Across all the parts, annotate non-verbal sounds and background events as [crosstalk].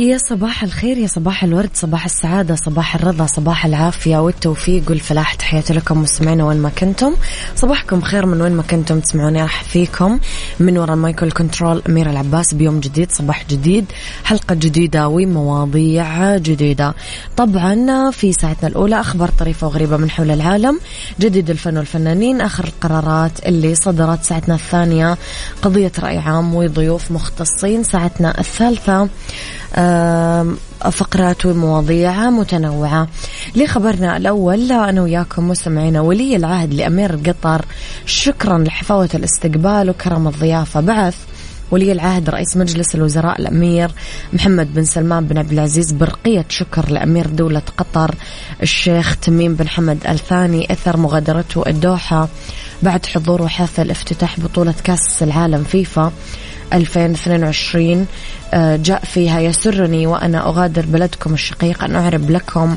يا صباح الخير يا صباح الورد صباح السعادة صباح الرضا صباح العافية والتوفيق والفلاح. تحياتي لكم مستمعينا وين ما كنتم. صباحكم خير من وين ما كنتم تسمعوني راح فيكم. من وراء ال mic وال control أميرة العباس. بيوم جديد صباح جديد. حلقة جديدة ومواضيع جديدة. طبعا في ساعتنا الأولى أخبار طريفة وغريبة من حول العالم. جديد الفن والفنانين آخر القرارات اللي صدرت ساعتنا الثانية. قضية رأي عام وضيوف مختصين ساعتنا الثالثة. فقرات ومواضيع متنوعة. لخبرنا الأول أنا وياكم مستمعينا ولي العهد لأمير قطر شكرا لحفاوة الاستقبال وكرم الضيافة. بعث ولي العهد رئيس مجلس الوزراء الأمير محمد بن سلمان بن عبد العزيز برقية شكر لأمير دولة قطر الشيخ تميم بن حمد الثاني أثر مغادرته الدوحة بعد حضوره حفل افتتاح بطولة كأس العالم فيفا. 2022 آه، جاء فيها يسرني وأنا أغادر بلدكم الشقيق أن أعرب لكم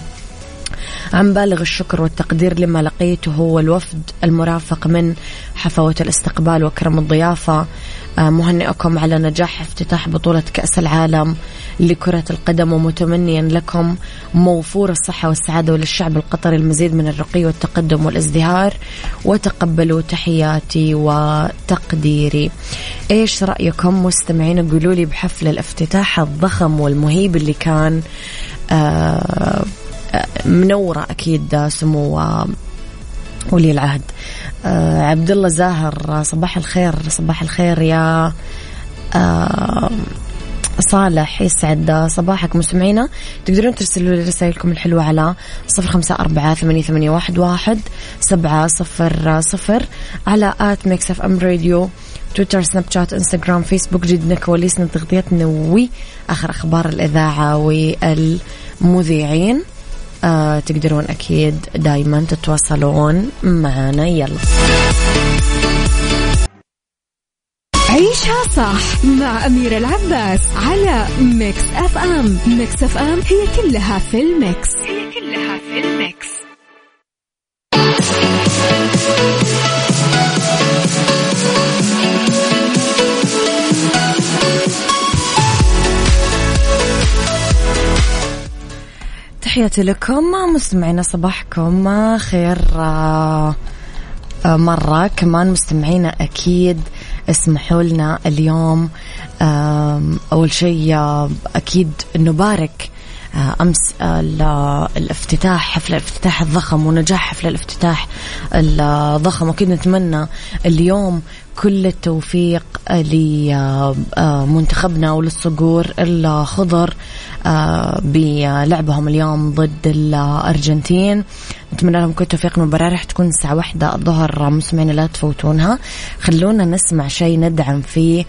عن بالغ الشكر والتقدير لما لقيته والوفد المرافق من حفاوة الاستقبال وكرم الضيافة. آه، مهنئكم على نجاح افتتاح بطولة كأس العالم لكرة القدم ومتمنيا لكم موفور الصحة والسعادة وللشعب القطري المزيد من الرقي والتقدم والازدهار. وتقبلوا تحياتي وتقديري. إيش رأيكم؟ مستمعين قولوا لي بحفل الافتتاح الضخم والمهيب اللي كان آه منورة أكيد سمو ولي العهد. آه عبد الله زاهر صباح الخير صباح الخير يا آه صالح يسعد صباحك مستمعينا. تقدرون ترسلوا لي رسائلكم الحلوة على صفر خمسة أربعة ثمانية, واحد سبعة صفر صفر على at ميكس أف أم راديو تويتر سناب شات إنستغرام فيسبوك جدنا كواليسنا تغطيتنا وآخر أخبار الإذاعة والمذيعين. آه تقدرون أكيد دايما تتواصلون معنا. يلا. عيشها صح مع أميرة العباس على ميكس أف أم. ميكس أف أم هي كلها في الميكس. هي كلها في الميكس. تحياتي لكم مستمعينا صباحكم خير آه، آه، مرة. كمان مستمعينا أكيد اسمحوا لنا اليوم أول شيء آه، أكيد نبارك أمس الافتتاح حفل الافتتاح الضخم ونجاح حفل الافتتاح الضخم. واكيد نتمنى اليوم كل التوفيق لمنتخبنا وللصقور الخضر آه، بلعبهم اليوم ضد الأرجنتين. نتمنى لهم كل توفيق المباراة راح تكون الساعة واحدة الظهر. مسمعين لا تفوتونها. خلونا نسمع شيء ندعم فيه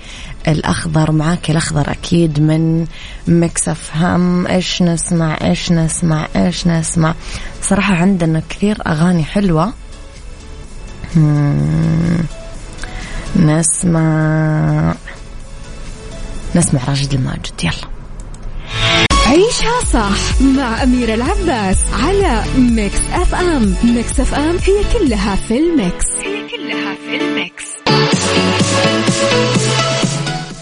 الأخضر. معاك الأخضر أكيد من مكسف هم. إيش نسمع؟ إيش نسمع؟ إيش نسمع؟ صراحة عندنا كثير أغاني حلوة. نسمع نسمع راشد الماجد يلا. عيشها صح مع أميرة العباس على ميكس أف أم. ميكس أف أم هي كلها في الميكس. هي كلها في الميكس.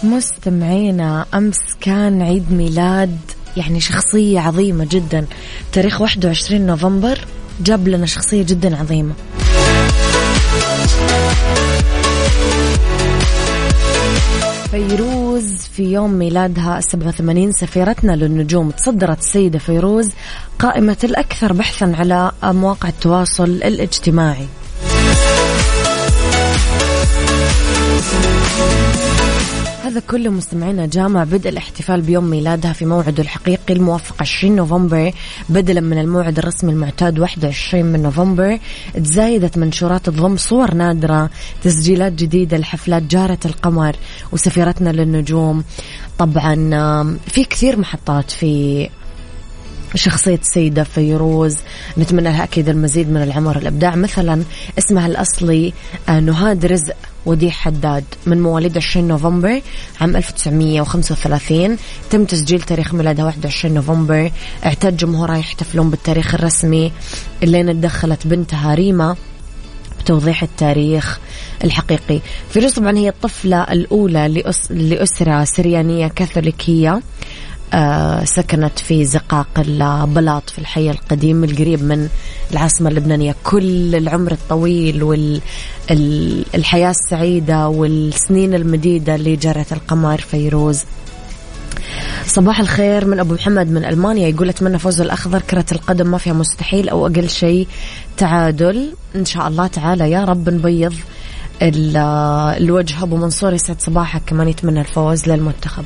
مستمعينا أمس كان عيد ميلاد يعني شخصية عظيمة جدا. تاريخ 21 نوفمبر جاب لنا شخصية جدا عظيمة. فيروز في يوم ميلادها 87 سفيرتنا للنجوم تصدرت السيدة فيروز قائمة الأكثر بحثا على مواقع التواصل الاجتماعي. هذا كله مستمعينا جامع بدء الاحتفال بيوم ميلادها في موعده الحقيقي الموافق 20 نوفمبر بدلا من الموعد الرسمي المعتاد 21 من نوفمبر. تزايدت منشورات تضم صور نادرة تسجيلات جديدة لحفلات جارة القمر وسفيرتنا للنجوم. طبعا في كثير محطات في شخصية السيدة فيروز نتمنى لها أكيد المزيد من العمر والإبداع. مثلا اسمها الأصلي آه، نهاد رزق. وديع حداد من مواليد 20 نوفمبر عام 1935 تم تسجيل تاريخ ميلادها 21 نوفمبر. اعتاد جمهورها يحتفلون بالتاريخ الرسمي اللين تدخلت بنتها ريما بتوضيح التاريخ الحقيقي. فيروز طبعا هي الطفلة الأولى لأس... لأسرة سريانية كاثوليكية. سكنت في زقاق البلاط في الحي القديم القريب من العاصمة اللبنانية. كل العمر الطويل والحياة السعيدة والسنين المديدة اللي جرت القمر فيروز. صباح الخير من أبو محمد من ألمانيا. يقول أتمنى فوز الأخضر. كرة القدم ما فيها مستحيل أو أقل شيء تعادل. إن شاء الله تعالى يا رب نبيض الوجه. أبو منصور يسعد صباحك. كمان يتمنى الفوز للمنتخب.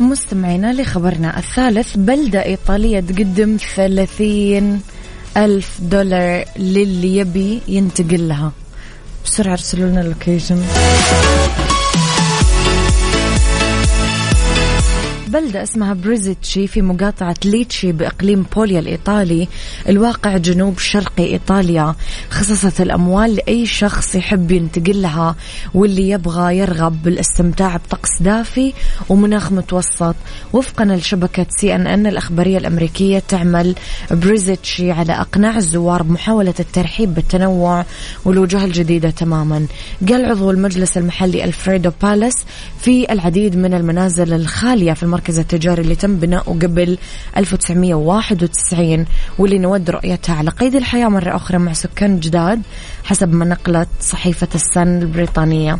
مستمعينا لخبرنا الثالث بلدة إيطالية تقدم ثلاثين ألف دولار للي يبي ينتقل لها. بسرعة ارسلوا لنا ال location. بلدة اسمها بريزيتشي في مقاطعة ليتشي بإقليم بوليا الإيطالي الواقع جنوب شرقي إيطاليا. خصصت الأموال لأي شخص يحب ينتقل لها واللي يبغى يرغب بالاستمتاع بطقس دافي ومناخ متوسط. وفقا لشبكة سي أن أن الأخبارية الأمريكية تعمل بريزيتشي على إقناع الزوار بمحاولة الترحيب بالتنوع والوجوه الجديدة تماما. قال عضو المجلس المحلي ألفريدو بالاس في العديد من المنازل الخالية في المركز المركز التجاري اللي تم بناؤه قبل 1991 واللي نود رؤيتها على قيد الحياة مرة أخرى مع سكان جداد حسب ما نقلت صحيفة الصن البريطانية.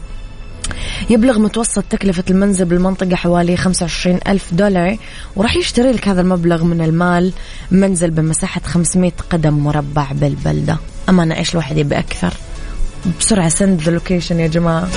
يبلغ متوسط تكلفة المنزل بالمنطقة حوالي 25 ألف دولار وراح يشتري لك هذا المبلغ من المال منزل بمساحة 500 قدم مربع بالبلدة. أمانة إيش الواحد يبي أكثر؟ بسرعة send the location يا جماعة.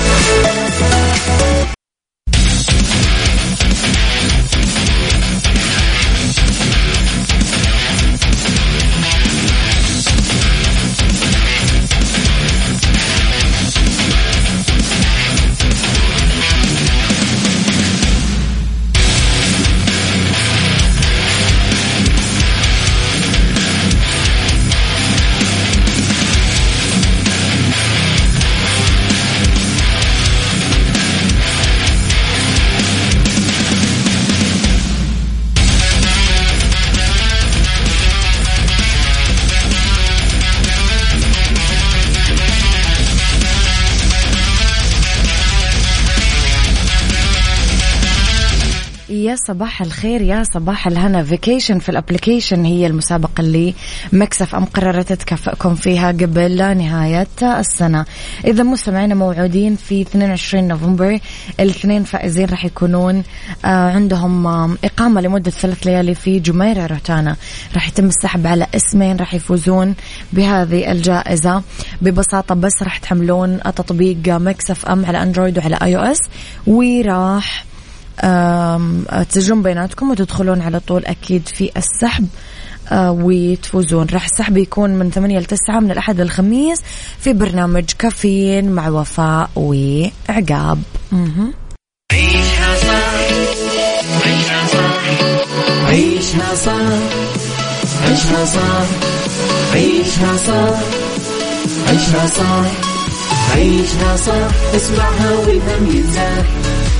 صباح الخير يا صباح الهنا. vacation في ال application هي المسابقة اللي ميكس أف أم قررت تكافئكم فيها قبل نهاية السنة. إذا مستمعينا موعودين في 22 نوفمبر الاثنين فائزين راح يكونون آه، عندهم إقامة لمدة ثلاث ليالي في جميرة روتانا. راح يتم السحب على اسمين راح يفوزون بهذه الجائزة. ببساطة بس راح تحملون تطبيق ميكس أف أم على أندرويد وعلى iOS وراح تسجلون بيناتكم وتدخلون على طول أكيد في السحب آه، وتفوزون راح السحب يكون من ثمانية لتسعة من الأحد للخميس في برنامج كافيين مع وفاء وعقاب عيشها صح عيشها صح عيشها صح عيشها صح عيشها صح عيشها صح عيشها صح اسمعها والهم ينزاح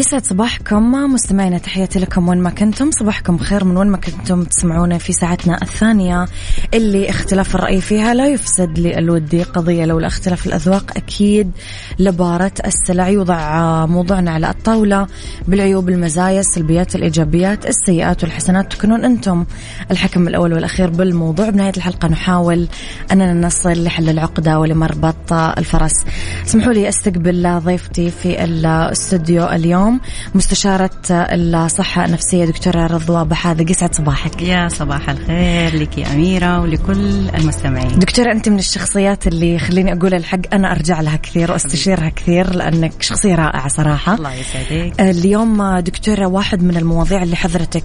يسعد صباحكم. مستمعينا تحياتي لكم وين ما كنتم. صباحكم خير من وين ما كنتم تسمعونا في ساعتنا الثانية. اللي اختلاف الرأي فيها لا يفسد للودي قضية. لولا اختلاف الأذواق أكيد لبارة السلع يوضع موضوعنا على الطاولة. بالعيوب المزايا السلبيات الإيجابيات السيئات والحسنات. تكونون أنتم الحكم الأول والأخير بالموضوع. بنهاية الحلقة نحاول أننا نصل لحل العقدة ولمربط الفرس. اسمحوا لي أستقبل ضيفتي في الأستوديو اليوم. مستشارة الصحة النفسية دكتورة رضوى بحاذق يسعد صباحك. يا صباح الخير لك يا أميرة ولكل المستمعين. دكتورة أنت من الشخصيات اللي خليني أقول الحق أنا أرجع لها كثير وأستشيرها كثير لأنك شخصية رائعة صراحة. الله يسعدك. اليوم دكتورة واحد من المواضيع اللي حضرتك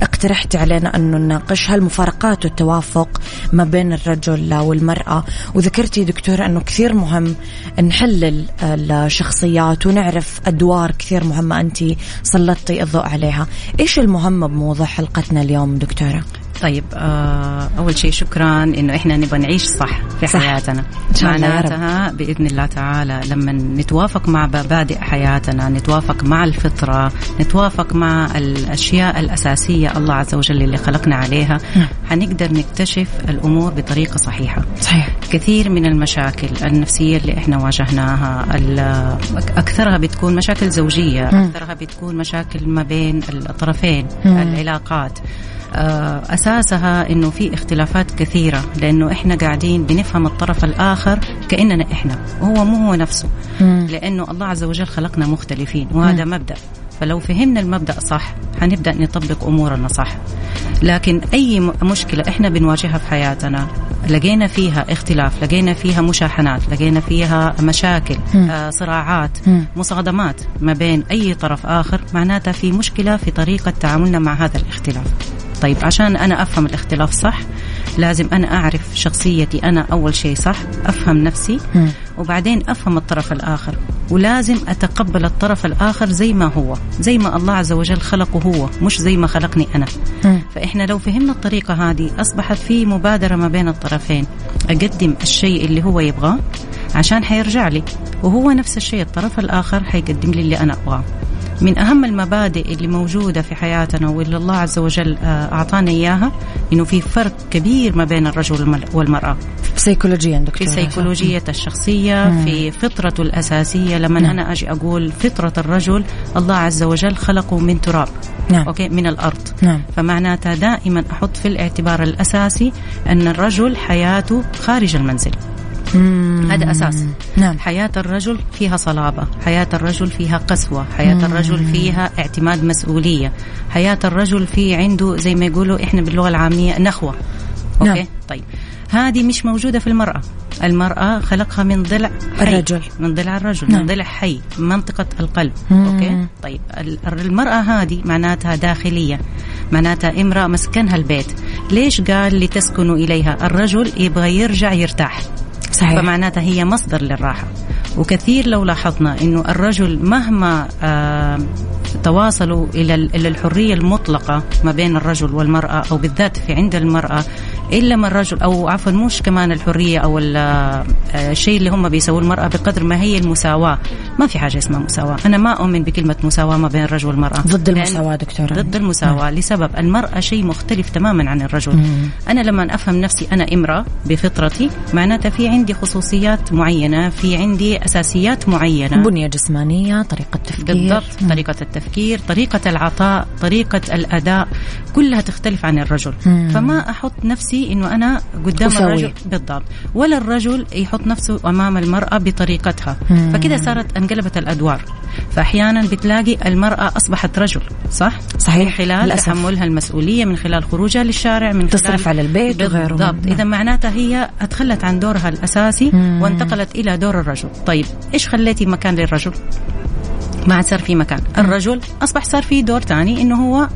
اقترحتي علينا أنه نناقشها المفارقات والتوافق ما بين الرجل والمرأة؟ وذكرتي دكتورة أنه كثير مهم نحلل الشخصيات ونعرف أدوار كثير مهمة أنت سلطتي الضوء عليها إيش المهم بموضوع حلقتنا اليوم دكتورة؟ طيب آه أول شيء شكرا إنه إحنا نبغى نعيش صح في صح. حياتنا معناتها بإذن الله تعالى لما نتوافق مع مبادئ حياتنا نتوافق مع الفطرة نتوافق مع الأشياء الأساسية الله عز وجل اللي خلقنا عليها م. حنقدر نكتشف الأمور بطريقة صحيحة صحيح كثير من المشاكل النفسية اللي إحنا واجهناها أكثرها بتكون مشاكل زوجية م. أكثرها بتكون مشاكل ما بين الطرفين م. العلاقات أساسها إنه في اختلافات كثيرة لأنه إحنا قاعدين بنفهم الطرف الآخر كأننا إحنا وهو مو هو نفسه. لأنه الله عز وجل خلقنا مختلفين وهذا مبدأ. فلو فهمنا المبدأ صح حنبدا نطبق أمورنا صح. لكن أي مشكلة إحنا بنواجهها في حياتنا لقينا فيها اختلاف لقينا فيها مشاحنات لقينا فيها مشاكل آه صراعات مصادمات ما بين أي طرف آخر معناتها في مشكلة في طريقة تعاملنا مع هذا الاختلاف. طيب عشان أنا أفهم الاختلاف صح لازم أنا أعرف شخصيتي أنا أول شيء صح؟ أفهم نفسي وبعدين أفهم الطرف الآخر. ولازم أتقبل الطرف الآخر زي ما هو زي ما الله عز وجل خلقه هو مش زي ما خلقني أنا. فإحنا لو فهمنا الطريقة هذه أصبحت في مبادرة ما بين الطرفين. أقدم الشيء اللي هو يبغاه عشان حيرجع لي وهو نفس الشيء الطرف الآخر حيقدم لي اللي أنا أبغاه. من أهم المبادئ اللي موجودة في حياتنا واللي الله عز وجل آه، أعطانا إياها إنه في فرق كبير ما بين الرجل والمرأة سيكولوجيا دكتور في سيكولوجية الشخصية مم. في فطرته الأساسية لما نعم. أنا أجي أقول فطرة الرجل الله عز وجل خلقه من تراب نعم. أوكي من الأرض نعم. فمعناتها دائما أحط في الاعتبار الأساسي أن الرجل حياته خارج المنزل هذا أساس. نعم. حياة الرجل فيها صلابة حياة الرجل فيها قسوة حياة مم. الرجل فيها اعتماد مسؤولية حياة الرجل في عنده زي ما يقولوا إحنا باللغة العامية نخوة. أوكي؟ نعم. طيب. هذه مش موجودة في المرأة. المرأة خلقها من ضلع حي. الرجل. من ضلع الرجل نعم. من ضلع حي منطقة القلب. مم. أوكي؟ طيب. المرأة هذه معناتها داخلية معناتها امرأة مسكنها البيت. ليش قال لتسكنوا إليها؟ الرجل يبغى يرجع يرتاح. صحيح. فمعناتها هي مصدر للراحة وكثير لو لاحظنا إنه الرجل مهما آه تواصلوا إلى الحرية المطلقة ما بين الرجل والمرأة أو بالذات في عند المرأة إلا ما الرجل أو عفوا مش كمان الحرية أو آه، الشيء اللي هم بيسووه المرأة بقدر ما هي المساواة. ما في حاجة اسمها مساواة. أنا ما أؤمن بكلمة مساواة ما بين الرجل والمرأة. ضد المساواة دكتورة. ضد المساواة. مم. لسبب المرأة شيء مختلف تماما عن الرجل. مم. أنا لما أفهم نفسي أنا امرأة بفطرتي معناتها في عندي خصوصيات معينة في عندي أساسيات معينة. بنية جسمانية طريقة تفكير. بالضبط. طريقة التفكير طريقة العطاء طريقة الأداء كلها تختلف عن الرجل. مم. فما أحط نفسي إنه أنا قدام أسوي. الرجل بالضبط. ولا الرجل يحط نفسه أمام المرأة بطريقتها. مم. فكده صارت انقلبت الأدوار. فأحيانا بتلاقي المرأة أصبحت رجل صح؟ صحيح. من خلال للأسف. تحملها المسؤولية من خلال خروجها للشارع من خلال تصرف على البيت وغيره بالضبط. إذا معناتها هي اتخلت عن دورها الأساسي مم. وانتقلت إلى دور الرجل. طيب إيش خليتي مكان للرجل؟ ما عاد صار في مكان. الرجل أصبح صار في دور ثاني إنه هو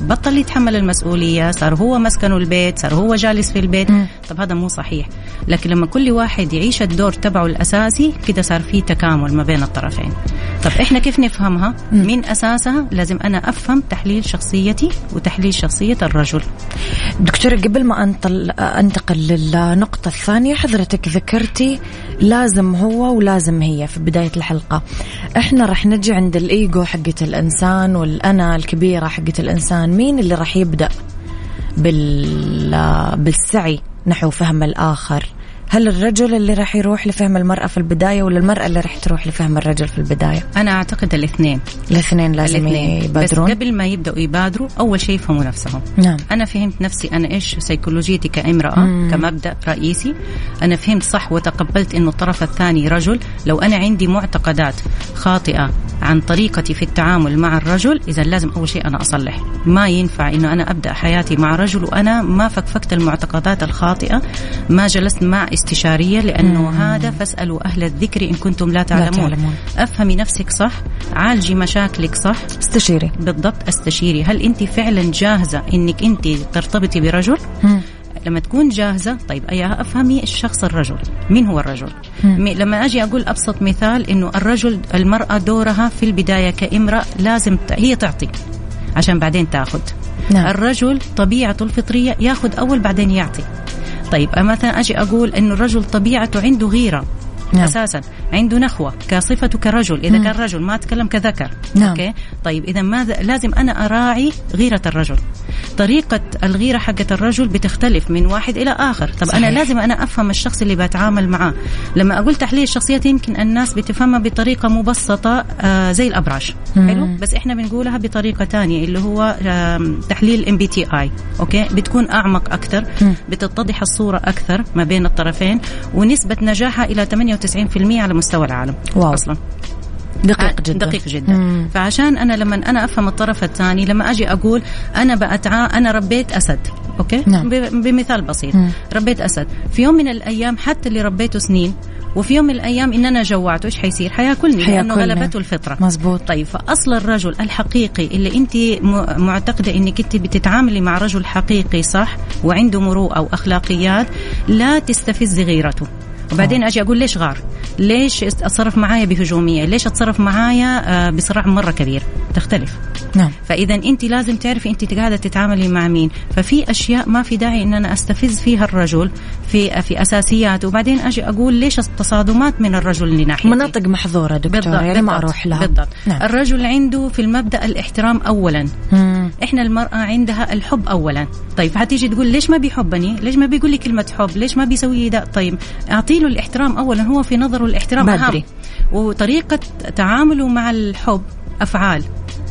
بطل يتحمل المسؤولية صار هو مسكنه البيت صار هو جالس في البيت. طب هذا مو صحيح. لكن لما كل واحد يعيش الدور تبعه الأساسي كده صار في تكامل ما بين الطرفين. طب إحنا كيف نفهمها؟ من أساسها لازم أنا أفهم تحليل شخصيتي وتحليل شخصية الرجل. دكتورة قبل ما أنطل أنتقل للنقطة الثانية حضرتك ذكرتي لازم هو ولازم هي في بداية الحلقة. إحنا رح نجي نجي عند الإيجو حقة الإنسان والأنا الكبيرة حقة الإنسان مين اللي راح يبدأ بال بالسعي نحو فهم الآخر؟ هل الرجل اللي راح يروح لفهم المرأة في البداية ولا المرأة اللي راح تروح لفهم الرجل في البداية؟ أنا أعتقد الاثنين. الاثنين لازم الاثنين. يبادرون. بس قبل ما يبدأوا يبادروا أول شيء يفهموا نفسهم. نعم. أنا فهمت نفسي أنا إيش؟ سيكولوجيتي كامرأة مم. كمبدأ رئيسي. أنا فهمت صح وتقبلت إنه الطرف الثاني رجل. لو أنا عندي معتقدات خاطئة عن طريقتي في التعامل مع الرجل إذا لازم أول شيء أنا أصلح. ما ينفع إنه أنا أبدأ حياتي مع رجل وأنا ما فكفكت المعتقدات الخاطئة ما جلست مع استشارية لأنه مم. هذا فاسألوا أهل الذكر إن كنتم لا تعلمون, لا تعلمون. أفهمي نفسك صح عالجي مشاكلك صح استشيري بالضبط استشيري هل أنت فعلا جاهزة إنك أنت ترتبطي برجل مم. لما تكون جاهزة طيب أيها أفهمي الشخص الرجل مين هو الرجل مم. لما أجي أقول أبسط مثال إنه الرجل المرأة دورها في البداية كامرأة لازم هي تعطي عشان بعدين تاخذ نعم. الرجل طبيعته الفطرية ياخذ أول بعدين يعطي طيب مثلا أجي أقول إنه الرجل طبيعته عنده غيرة. نعم. أساسا. عنده نخوة كصفته كرجل. إذا مم. كان رجل ما أتكلم كذكر. نعم. أوكي؟ طيب إذا ماذا؟ لازم أنا أراعي غيرة الرجل. طريقة الغيرة حقت الرجل بتختلف من واحد إلى آخر. طب صحيح. أنا لازم أنا أفهم الشخص اللي بتعامل معاه. لما أقول تحليل الشخصيات يمكن الناس بتفهمها بطريقة مبسطة آه زي الأبراج. مم. حلو؟ بس إحنا بنقولها بطريقة ثانية اللي هو آه تحليل MBTI أوكي؟ بتكون أعمق أكثر بتتضح الصورة أكثر ما بين الطرفين ونسبة نجاحها إلى 98% على مستوى العالم wow. أصلا. دقيق جدا دقيق جدا. مم. فعشان أنا لما أنا أفهم الطرف الثاني لما أجي أقول أنا بأتعا أنا ربيت أسد okay؟ نعم. بمثال بسيط. مم. ربيت أسد. في يوم من الأيام حتى اللي ربيته سنين وفي يوم من الأيام ان أنا جوعته إيش حيصير؟ حياكلني لأنه غلبته الفطرة. مزبوط طيب فأصل الرجل الحقيقي اللي أنت معتقدة إنك أنت بتتعاملي مع رجل حقيقي صح وعنده مروءة وأخلاقيات لا تستفزي غيرته. وبعدين آه. أجي أقول ليش غار؟ ليش أتصرف معايا بهجومية؟ ليش أتصرف معايا آه، بصراع مرة كبير؟ تختلف. نعم. فإذا أنت لازم تعرفي أنت قاعدة تتعاملي مع مين، ففي أشياء ما في داعي إن أنا أستفز فيها الرجل في في أساسيات وبعدين أجي أقول ليش التصادمات من الرجل لناحيتي. مناطق محظورة دكتور بالضبط. يعني ما أروح لها. بالضبط. نعم. الرجل عنده في المبدأ الاحترام اولا. مم. إحنا المرأة عندها الحب اولا. طيب حتيجي تقول ليش ما بيحبني؟ ليش ما بيقول لي كلمة حب؟ ليش ما بيسوي ده؟ طيب أعطي له الاحترام اولا هو في نظره الاحترام بدري. أهم وطريقة تعامله مع الحب أفعال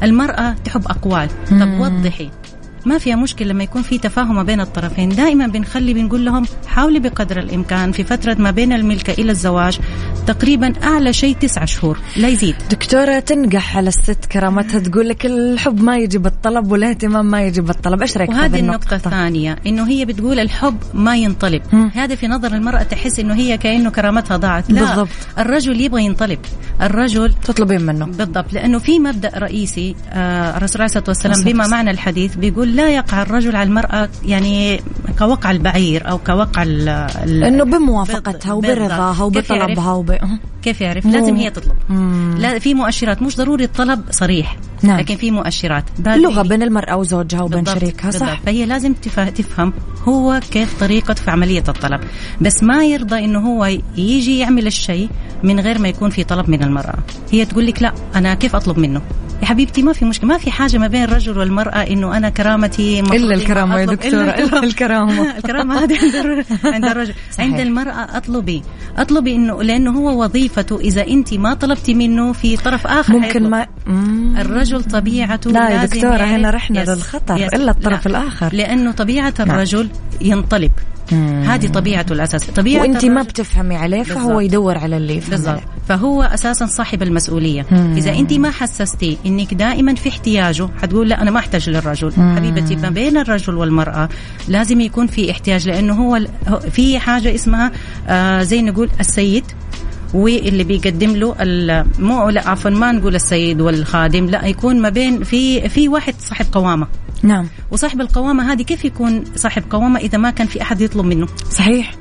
المرأة تحب أقوال طب وضحي ما فيها مشكلة لما يكون في تفاهم ما بين الطرفين. دائما بنخلي بنقول لهم حاولي بقدر الإمكان في فترة ما بين الملكة إلى الزواج تقريبا أعلى شيء تسعة شهور. لا يزيد. دكتورة تنقح على الست كرامتها تقول لك الحب ما يجي بالطلب والاهتمام ما يجي بالطلب إيش رأيك وهذه النقطة؟ الثانية إنه هي بتقول الحب ما ينطلب. هذا في نظر المرأة تحس إنه هي كأنه كرامتها ضاعت. لا بالضبط. الرجل يبغى ينطلب. الرجل تطلبين منه. بالضبط لأنه في مبدأ رئيسي آه الرسول عليه الصلاة والسلام بما معنى الحديث بيقول لا يقع الرجل على المرأة يعني كوقع البعير أو كوقع إنه بموافقتها وبرضاها وبطلبها وب... كيف يعرف؟ لازم هي تطلب. لا في مؤشرات. مش ضروري الطلب صريح. نعم. لكن في مؤشرات. لغة بين المرأة وزوجها وبين شريكها صح. بالضبط. فهي لازم تفهم هو كيف طريقة في عملية الطلب. بس ما يرضى إنه هو يجي يعمل الشيء من غير ما يكون في طلب من المرأة. هي تقول لك لا أنا كيف أطلب منه؟ يا حبيبتي ما في مشكلة ما في حاجة ما بين الرجل والمرأة إنه أنا كرامتي إلا الكرامة يا دكتورة إلا الكرامة. الكرامة. [laughs] هذه عند عند الرجل. [laughs] عند المرأة أطلبي. أطلبي إنه لأنه هو وظيفته إذا أنت ما طلبتي منه في طرف آخر ممكن ما الرجل طبيعته لا يا دكتورة هنا رحنا للخطر إلا الطرف لا. الآخر. لأنه طبيعة نعم. الرجل ينطلب. هذه طبيعته الاساسيه طبيعة وأنت ما بتفهمي عليه فهو بالزبط. يدور على اللي بالضبط. فهو أساسا صاحب المسؤولية. مم. إذا أنت ما حسستي إنك دائما في احتياجه حتقول لا أنا ما أحتاج للرجل. مم. حبيبتي ما بين الرجل والمرأة لازم يكون في احتياج لأنه هو في حاجة اسمها آه زي نقول السيد. واللي بيقدم له مو لا عفوا ما نقول السيد والخادم لا يكون ما بين في في واحد صاحب قوامة. نعم. وصاحب القوامة هذه كيف يكون صاحب قوامة إذا ما كان في أحد يطلب منه؟ صحيح.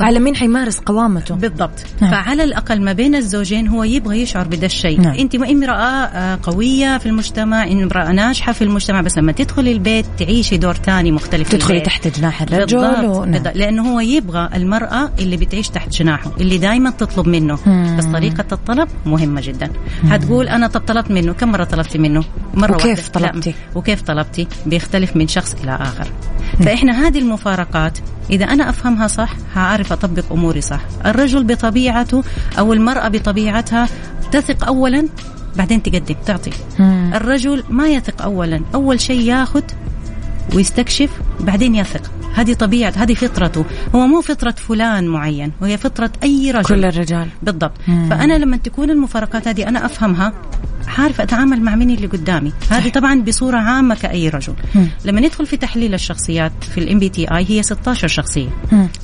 على مين حيمارس قوامته بالضبط نعم. فعلى الأقل ما بين الزوجين هو يبغى يشعر بدا الشيء نعم. أنت امراه آه، قوية في المجتمع امرأة ناجحة في المجتمع بس لما تدخلي البيت تعيشي دور ثاني مختلف تدخلي تحت جناح الرجل بالضبط. و... نعم. لأنه هو يبغى المرأة اللي بتعيش تحت جناحه اللي دائما تطلب منه مم. بس طريقة الطلب مهمة جدا مم. هتقول أنا طب طلبت منه كم مرة طلبت منه مرة وكيف واحدة. طلبتي؟ وكيف طلبتي؟ بيختلف من شخص إلى آخر. فإحنا هذه المفارقات إذا أنا أفهمها صح هعرف أطبق أموري صح. الرجل بطبيعته أو المرأة بطبيعتها تثق اولا بعدين تقدم تعطي. مم. الرجل ما يثق اولا أول شيء ياخذ ويستكشف بعدين يثق. هذه طبيعة هذه فطرته. هو مو فطرة فلان معين وهي فطرة أي رجل. كل الرجال. بالضبط. مم. فأنا لما تكون المفارقات هذه أنا أفهمها عارف أتعامل مع مين اللي قدامي هذه طبعا بصورة عامة كأي رجل. لما ندخل في تحليل الشخصيات في ال MBTI هي 16 شخصية.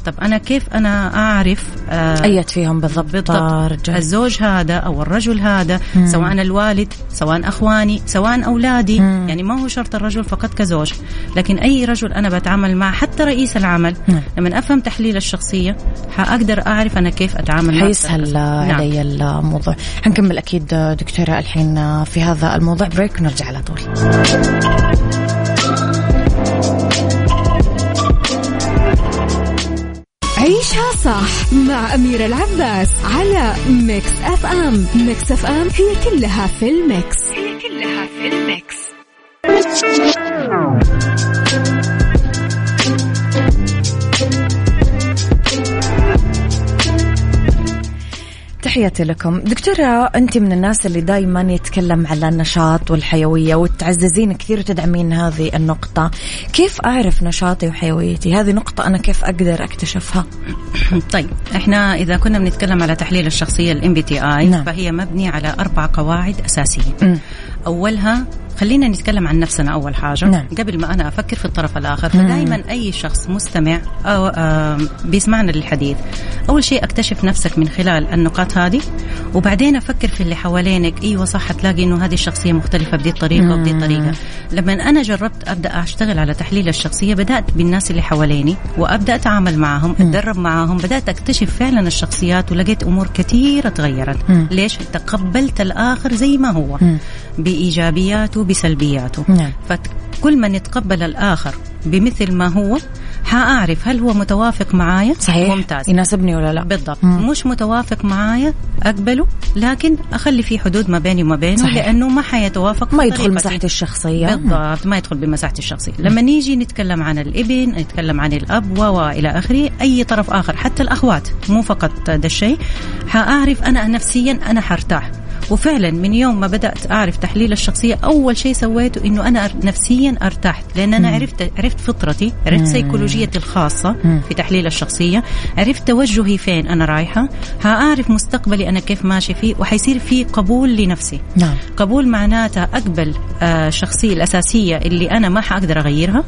طب أنا كيف أنا أعرف آه أيت فيهم بالضبط, بالضبط. الزوج هذا أو الرجل هذا مم. سواء الوالد سواء أخواني سواء أولادي مم. يعني ما هو شرط الرجل فقط كزوج لكن أي رجل أنا بتعامل مع حتى رئيس العمل مم. لما أفهم تحليل الشخصية حأقدر أعرف أنا كيف أتعامل حيسهل نعم. علي الموضوع حنكمل أكيد دكتورة الحين في هذا الموضوع break ونرجع على طول. عيشها صح مع أميرة العباس على Mix FM Mix FM هي كلها في ال mix. هي كلها في ال mix. تحياتي لكم. دكتورة أنت من الناس اللي دايما يتكلم على النشاط والحيوية وتعززين كثير وتدعمين هذه النقطة. كيف أعرف نشاطي وحيويتي؟ هذه نقطة أنا كيف أقدر أكتشفها؟ [coughs] طيب إحنا إذا كنا بنتكلم على تحليل الشخصية الام بي تي نعم. فهي مبنية على أربع قواعد أساسية. م. أولها خلينا نتكلم عن نفسنا أول حاجة. نعم. قبل ما أنا أفكر في الطرف الآخر فدائما أي شخص مستمع أو بيسمعنا للحديث أول شيء أكتشف نفسك من خلال النقاط هذه وبعدين أفكر في اللي حوالينك. أيوه صح تلاقي إنه هذه الشخصية مختلفة بدي الطريقة وبدي الطريقة. لما أنا جربت أبدأ أشتغل على تحليل الشخصية بدأت بالناس اللي حواليني وأبدأ أتعامل معهم أتدرب معهم بدأت أكتشف فعلا الشخصيات ولقيت أمور كثيرة تغيرت. ليش؟ تقبلت الآخر زي ما هو. بإيجابياته بسلبياته نعم. فكل من يتقبل الآخر بمثل ما هو حأعرف هل هو متوافق معايا؟ صحيح. ممتاز. يناسبني ولا لا؟ بالضبط. مم. مش متوافق معايا أقبله لكن أخلي في حدود ما بيني وما بينه صحيح. لأنه ما حيتوافق ما يدخل مساحتي الشخصية. بالضبط. ما يدخل بمساحتي الشخصية. لما نيجي نتكلم عن الإبن نتكلم عن الأب وإلى آخره أي طرف آخر حتى الأخوات مو فقط ده الشيء حأعرف أنا نفسيا أنا حرتاح. وفعلا من يوم ما بدأت أعرف تحليل الشخصية أول شيء سويته إنه أنا نفسيا أرتحت لأن أنا عرفت عرفت فطرتي عرفت سيكولوجيتي الخاصة في تحليل الشخصية عرفت توجهي فين أنا رايحة هأعرف مستقبلي أنا كيف ماشي فيه وحيصير في قبول لنفسي. نعم. قبول معناتها أقبل آه الأساسية اللي أنا ما حأقدر أغيرها.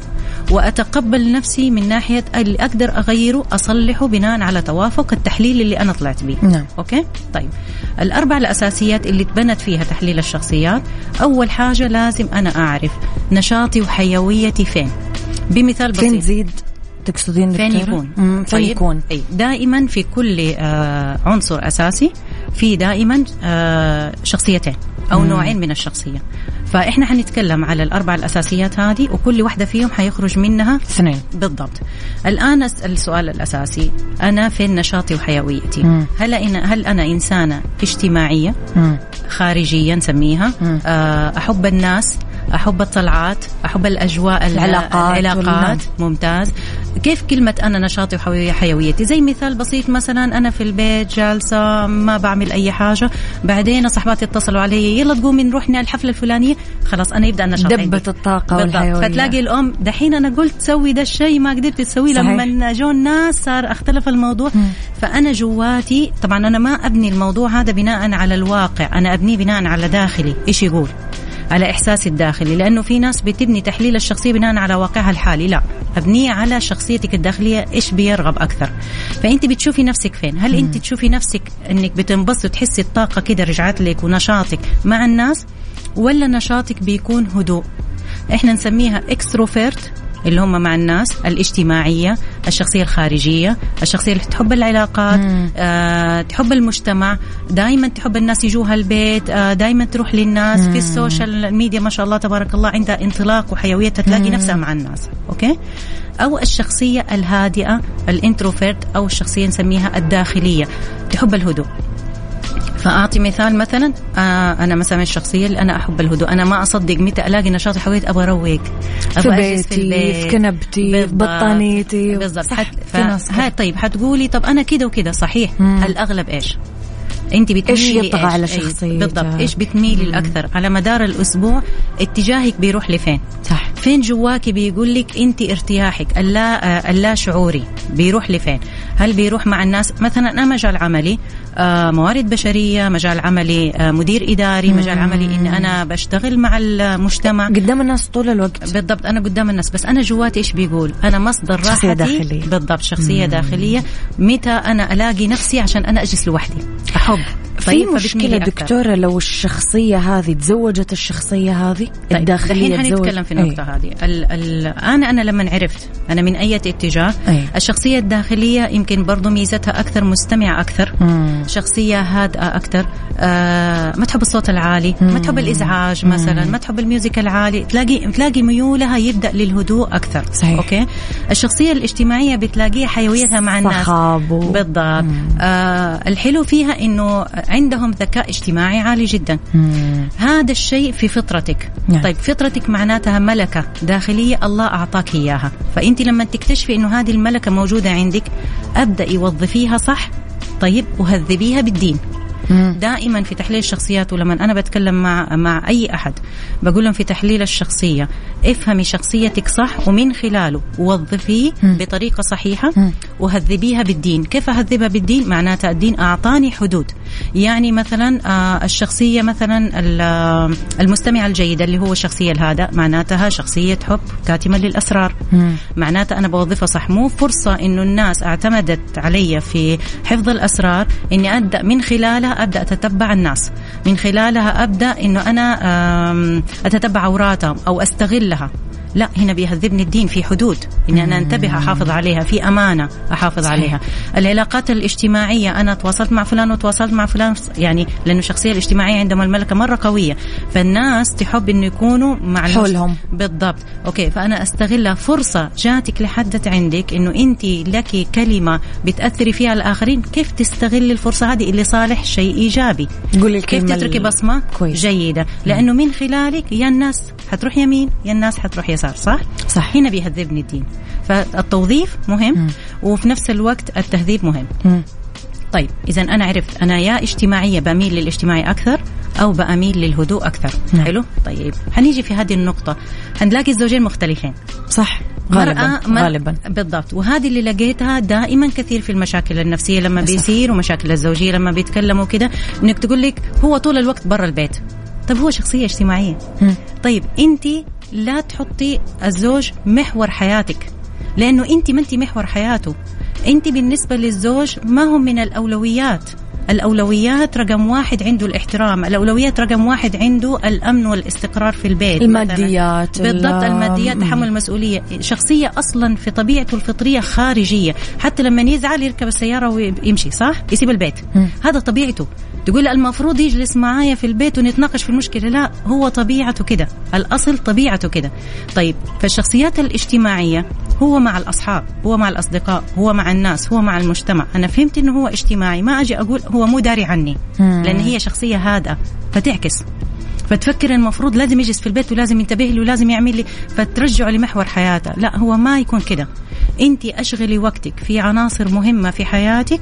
وأتقبل نفسي من ناحية اللي أقدر اغيره اصلحه بناء على توافق التحليل اللي أنا طلعت به نعم. أوكي؟ طيب. الأربع الأساسيات اللي تبنت فيها تحليل الشخصيات. أول حاجة لازم أنا أعرف نشاطي وحيويتي فين. بمثال بسيط. فين تزيد تقصدين فين يكون. فين طيب. يكون؟ أي. دائما في كل آه عنصر أساسي في دائما آه شخصيتين أو مم. نوعين من الشخصية. فإحنا حنتكلم على الأربع الأساسيات هذه وكل واحدة فيهم حيخرج منها اثنين. بالضبط. الآن السؤال الأساسي أنا فين نشاطي وحيويتي؟ مم. هل أنا هل أنا إنسانة اجتماعية؟ مم. خارجية نسميها. آه، أحب الناس أحب الطلعات أحب الأجواء العلاقات العلاقات. ممتاز. كيف كلمة أنا نشاطي وحيويتي زي مثال بسيط مثلا أنا في البيت جالسة ما بعمل أي حاجة. بعدين صحباتي اتصلوا علي يلا تقومي نروح الحفلة الفلانية. خلاص أنا يبدأ النشاط دبة الطاقة والحيوية. فتلاقي الأم دحين أنا قلت تسوي ده الشيء ما قدرت تسويه لما جو الناس صار اختلف الموضوع. م. فأنا جواتي طبعا أنا ما أبني الموضوع هذا بناء على الواقع. أنا أبنيه بناء على داخلي. إيش يقول؟ على إحساسي الداخلي. لأنه في ناس بتبني تحليل الشخصية بناء على واقعها الحالي. لا. أبنيه على شخصيتك الداخلية إيش بيرغب أكثر. فأنت بتشوفي نفسك فين؟ هل أنت تشوفي نفسك أنك بتنبسط وتحسي الطاقة كده رجعت لك ونشاطك مع الناس؟ ولا نشاطك بيكون هدوء. إحنا نسميها اكستروفيرت اللي هم مع الناس الاجتماعية الشخصية الخارجية الشخصية اللي تحب العلاقات آه تحب المجتمع. دائما تحب الناس يجوها البيت آه دائما تروح للناس مم. في ال social media ما شاء الله تبارك الله عندها انطلاق وحيويتها تلاقي نفسها مع الناس. okay؟ أو الشخصية الهادئة ال introvert أو الشخصية نسميها الداخلية. تحب الهدوء. فأعطي مثال مثلا آه أنا مثلا الشخصية اللي أنا أحب الهدوء. أنا ما أصدق متى ألاقي نشاط حويت أبغى أروق. في بيتي في, البيت. في كنبتي بطانيتي. بالضبط. هاي طيب حتقولي طب أنا كده وكده صحيح. مم. الأغلب إيش؟ انت بتميلي إيش يطغى على شخصيتك بالضبط. إيش بتميلي الأكثر؟ على مدار الأسبوع اتجاهك بيروح لفين؟ صح. فين جواكي بيقول لك انت ارتياحك؟ اللا اللا شعوري بيروح لفين؟ هل بيروح مع الناس؟ مثلا أنا مجال عملي آه، موارد بشرية مجال عملي آه، مدير إداري مجال عملي إني أنا بشتغل مع المجتمع. قدام الناس طول الوقت. بالضبط أنا قدام الناس. بس أنا جواتي إيش بيقول؟ أنا مصدر راحتي. شخصية داخلية. بالضبط شخصية مم. داخلية. متى أنا ألاقي نفسي عشان أنا أجلس لوحدي؟ احب طيب في مشكلة دكتورة لو الشخصية هذه تزوجت الشخصية هذه طيب الداخلية الحين حنتكلم في النقطة أي. هذه ال ال أنا أنا لما عرفت أنا من أي اتجاه أي. الشخصية الداخلية يمكن برضو ميزتها أكثر مستمعة أكثر مم. شخصية هادئة أكثر آه ما تحب الصوت العالي مم. ما تحب الإزعاج مثلا مم. ما تحب ال music العالي تلاقي تلاقي ميولها يبدأ للهدوء أكثر صحيح. okay الشخصية الاجتماعية بتلاقيها حيويتها مع الناس بالضبط آه الحلو فيها إنه عندهم ذكاء اجتماعي عالي جدا مم. هذا الشيء في فطرتك نعم. طيب فطرتك معناتها ملكة داخلية الله أعطاك إياها فأنت لما تكتشفي أنه هذه الملكة موجودة عندك أبدأ وظفيها صح طيب وهذبيها بالدين دائما في تحليل الشخصيات ولما أنا بتكلم مع مع أي أحد بقول لهم في تحليل الشخصية افهمي شخصيتك صح ومن خلاله وظفيه بطريقة صحيحة وهذبيها بالدين. كيف أهذبها بالدين؟ معناتها الدين أعطاني حدود. يعني مثلا آه، الشخصية مثلا المستمع الجيد اللي هو الشخصية الهادئ معناتها شخصية حب كاتمة للأسرار. معناتها أنا بوظفها صح. مو فرصة إنه الناس اعتمدت علي في حفظ الأسرار إني أبدأ من خلالها أبدأ أتتبع الناس. من خلالها أبدأ إنه أنا أتتبع عوراتهم أو أستغلها. لا هنا بيهذبني الدين في حدود إني أنا أنتبه أحافظ عليها في أمانة أحافظ صحيح. عليها. العلاقات الاجتماعية أنا تواصلت مع فلان وتواصلت مع فلان يعني لأنه الشخصية الاجتماعية عندهم الملكة مرة قوية. فالناس تحب إنه يكونوا مع حولهم. بالضبط. أوكي فأنا استغلها فرصة جاتك لحدت عندك إنه أنت لك كلمة بتأثري فيها الآخرين. كيف تستغلي الفرصة هذه؟ اللي صالح شيء إيجابي. قولي كيف تتركي بصمة كويس. جيدة؟ لأنه من خلالك يا الناس حتروح يمين يا الناس حتروح يسار. صح؟ صح. هنا بيهذبني الدين. فالتوظيف مهم م. وفي نفس الوقت التهذيب مهم. م. طيب إذا أنا عرفت أنا يا اجتماعية بميل للاجتماعي أكثر أو بأميل للهدوء أكثر. نعم. حلو؟ طيب حنيجي في هذه النقطة. حنلاقي الزوجين مختلفين. صح. غالبا. غالبا. بالضبط. وهذه اللي لقيتها دائما كثير في المشاكل النفسية لما بيصير ومشاكل الزوجية لما بيتكلموا كده إنك تقول لك هو طول الوقت برا البيت. طيب هو شخصية اجتماعية. م. طيب انت لا تحطي الزوج محور حياتك. لأنه أنت ما أنت محور حياته. أنت بالنسبة للزوج ما هم من الأولويات. الأولويات رقم واحد عنده الاحترام. الأولويات رقم واحد عنده الأمن والاستقرار في البيت الماديات بالضبط الماديات تحمل المسؤولية. شخصية أصلا في طبيعته الفطرية خارجية. حتى لما يزعل يركب السيارة ويمشي صح؟ يسيب البيت. م. هذا طبيعته. تقول المفروض يجلس معايا في البيت ونتناقش في المشكلة. لا هو طبيعته كده. الأصل طبيعته كده. طيب فالشخصيات الاجتماعية هو مع الأصحاب هو مع الأصدقاء هو مع الناس هو مع المجتمع. أنا فهمت أنه هو اجتماعي. ما أجي أقول هو مو داري عني. لأن هي شخصية هادئة. فتعكس. فتفكر المفروض لازم يجلس في البيت ولازم ينتبه لي ولازم يعمل لي فترجعه لمحور حياته. لا هو ما يكون كده. أنت أشغلي وقتك في عناصر مهمة في حياتك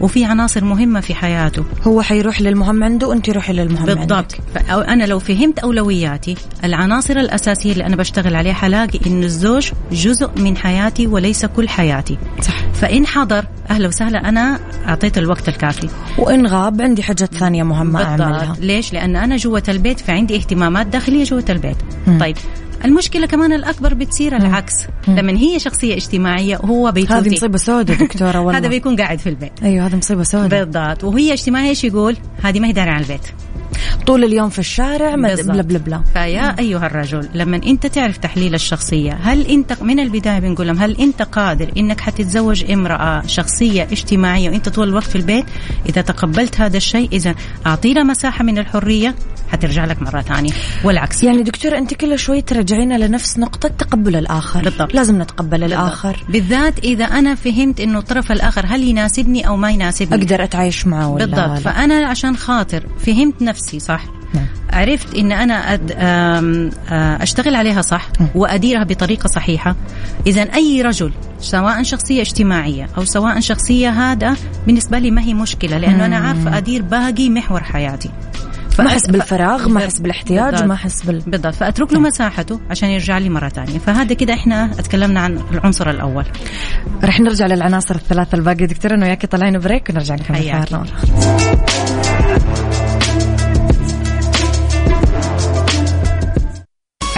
وفي عناصر مهمة في حياته. هو حيروح للمهم عنده وأنت روحي للمهم بالضبط. عندك. أنا لو فهمت أولوياتي العناصر الأساسية اللي أنا بشتغل عليها حلاقي إن الزوج جزء من حياتي وليس كل حياتي. صح. فإن حضر أهلا وسهلا أنا أعطيت الوقت الكافي. وإن غاب عندي حاجات ثانية مهمة بالضبط. أعملها. ليش؟ لأن أنا جوة البيت فعندي اهتمامات داخلية جوة البيت. م. طيب المشكلة كمان الأكبر بتصير العكس. لما هي شخصية اجتماعية وهو بيتوتي. هذه مصيبة سوداء دكتورة [laughs] والله. هذا بيكون قاعد في البيت. أيوه هذه مصيبة سوداء بالضبط. وهي اجتماعية إيش يقول؟ هذه ما هي داري عن البيت. طول اليوم في الشارع بلا بلا بلا. فيا أيها الرجل لما أنت تعرف تحليل الشخصية هل أنت من البداية بنقول لهم هل أنت قادر أنك حتتزوج امرأة شخصية اجتماعية وأنت طول الوقت في البيت؟ إذا تقبلت هذا الشيء إذا أعطينا مساحة من الحرية حترجع لك مرة ثانية. والعكس. يعني دكتور أنت كل شوي ترجعينا لنفس نقطة تقبل الآخر. بالضبط. لازم نتقبل بالضبط. الآخر. بالذات إذا أنا فهمت إنه الطرف الآخر هل يناسبني أو ما يناسبني. أقدر أتعايش معه ولا بالضبط. ولا. فأنا عشان خاطر فهمت نفسي صح؟ نعم. عرفت إن أنا أد أشتغل عليها صح؟ وأديرها بطريقة صحيحة. اذا أي رجل سواء شخصية اجتماعية أو سواء شخصية هذا بالنسبة لي ما هي مشكلة لأنه أنا عارفة أدير باقي محور حياتي. ما احس بالفراغ ما احس بالاحتياج ما احس بال بالضبط. فأترك له مساحته عشان يرجع لي مرة ثانية فهذا كده إحنا تكلمنا عن العنصر الأول. رح نرجع للعناصر الثلاثة الباقية. دكتور أنا وياك طالعين break ونرجع نكمل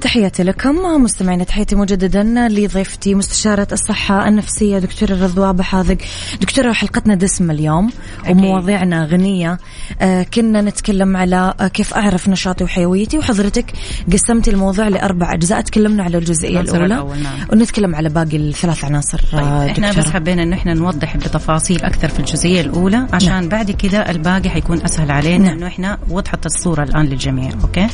تحياتي لكم مستمعين تحياتي مجددا لضيفتي مستشارة الصحة النفسية دكتورة رضوى بحاذق دكتورة حلقتنا دسمة اليوم ومواضيعنا غنية آه كنا نتكلم على آه كيف أعرف نشاطي وحيويتي وحضرتك قسمتي الموضوع لأربع أجزاء تكلمنا على الجزئية الأولى نعم. ونتكلم على باقي الثلاث عناصر طيب آه إحنا بس حبينا إنه إحنا نوضح بتفاصيل أكثر في الجزئية الأولى عشان نعم. بعد كذا الباقي حيكون أسهل علينا نعم. إنه إحنا وضحت الصورة الآن للجميع okay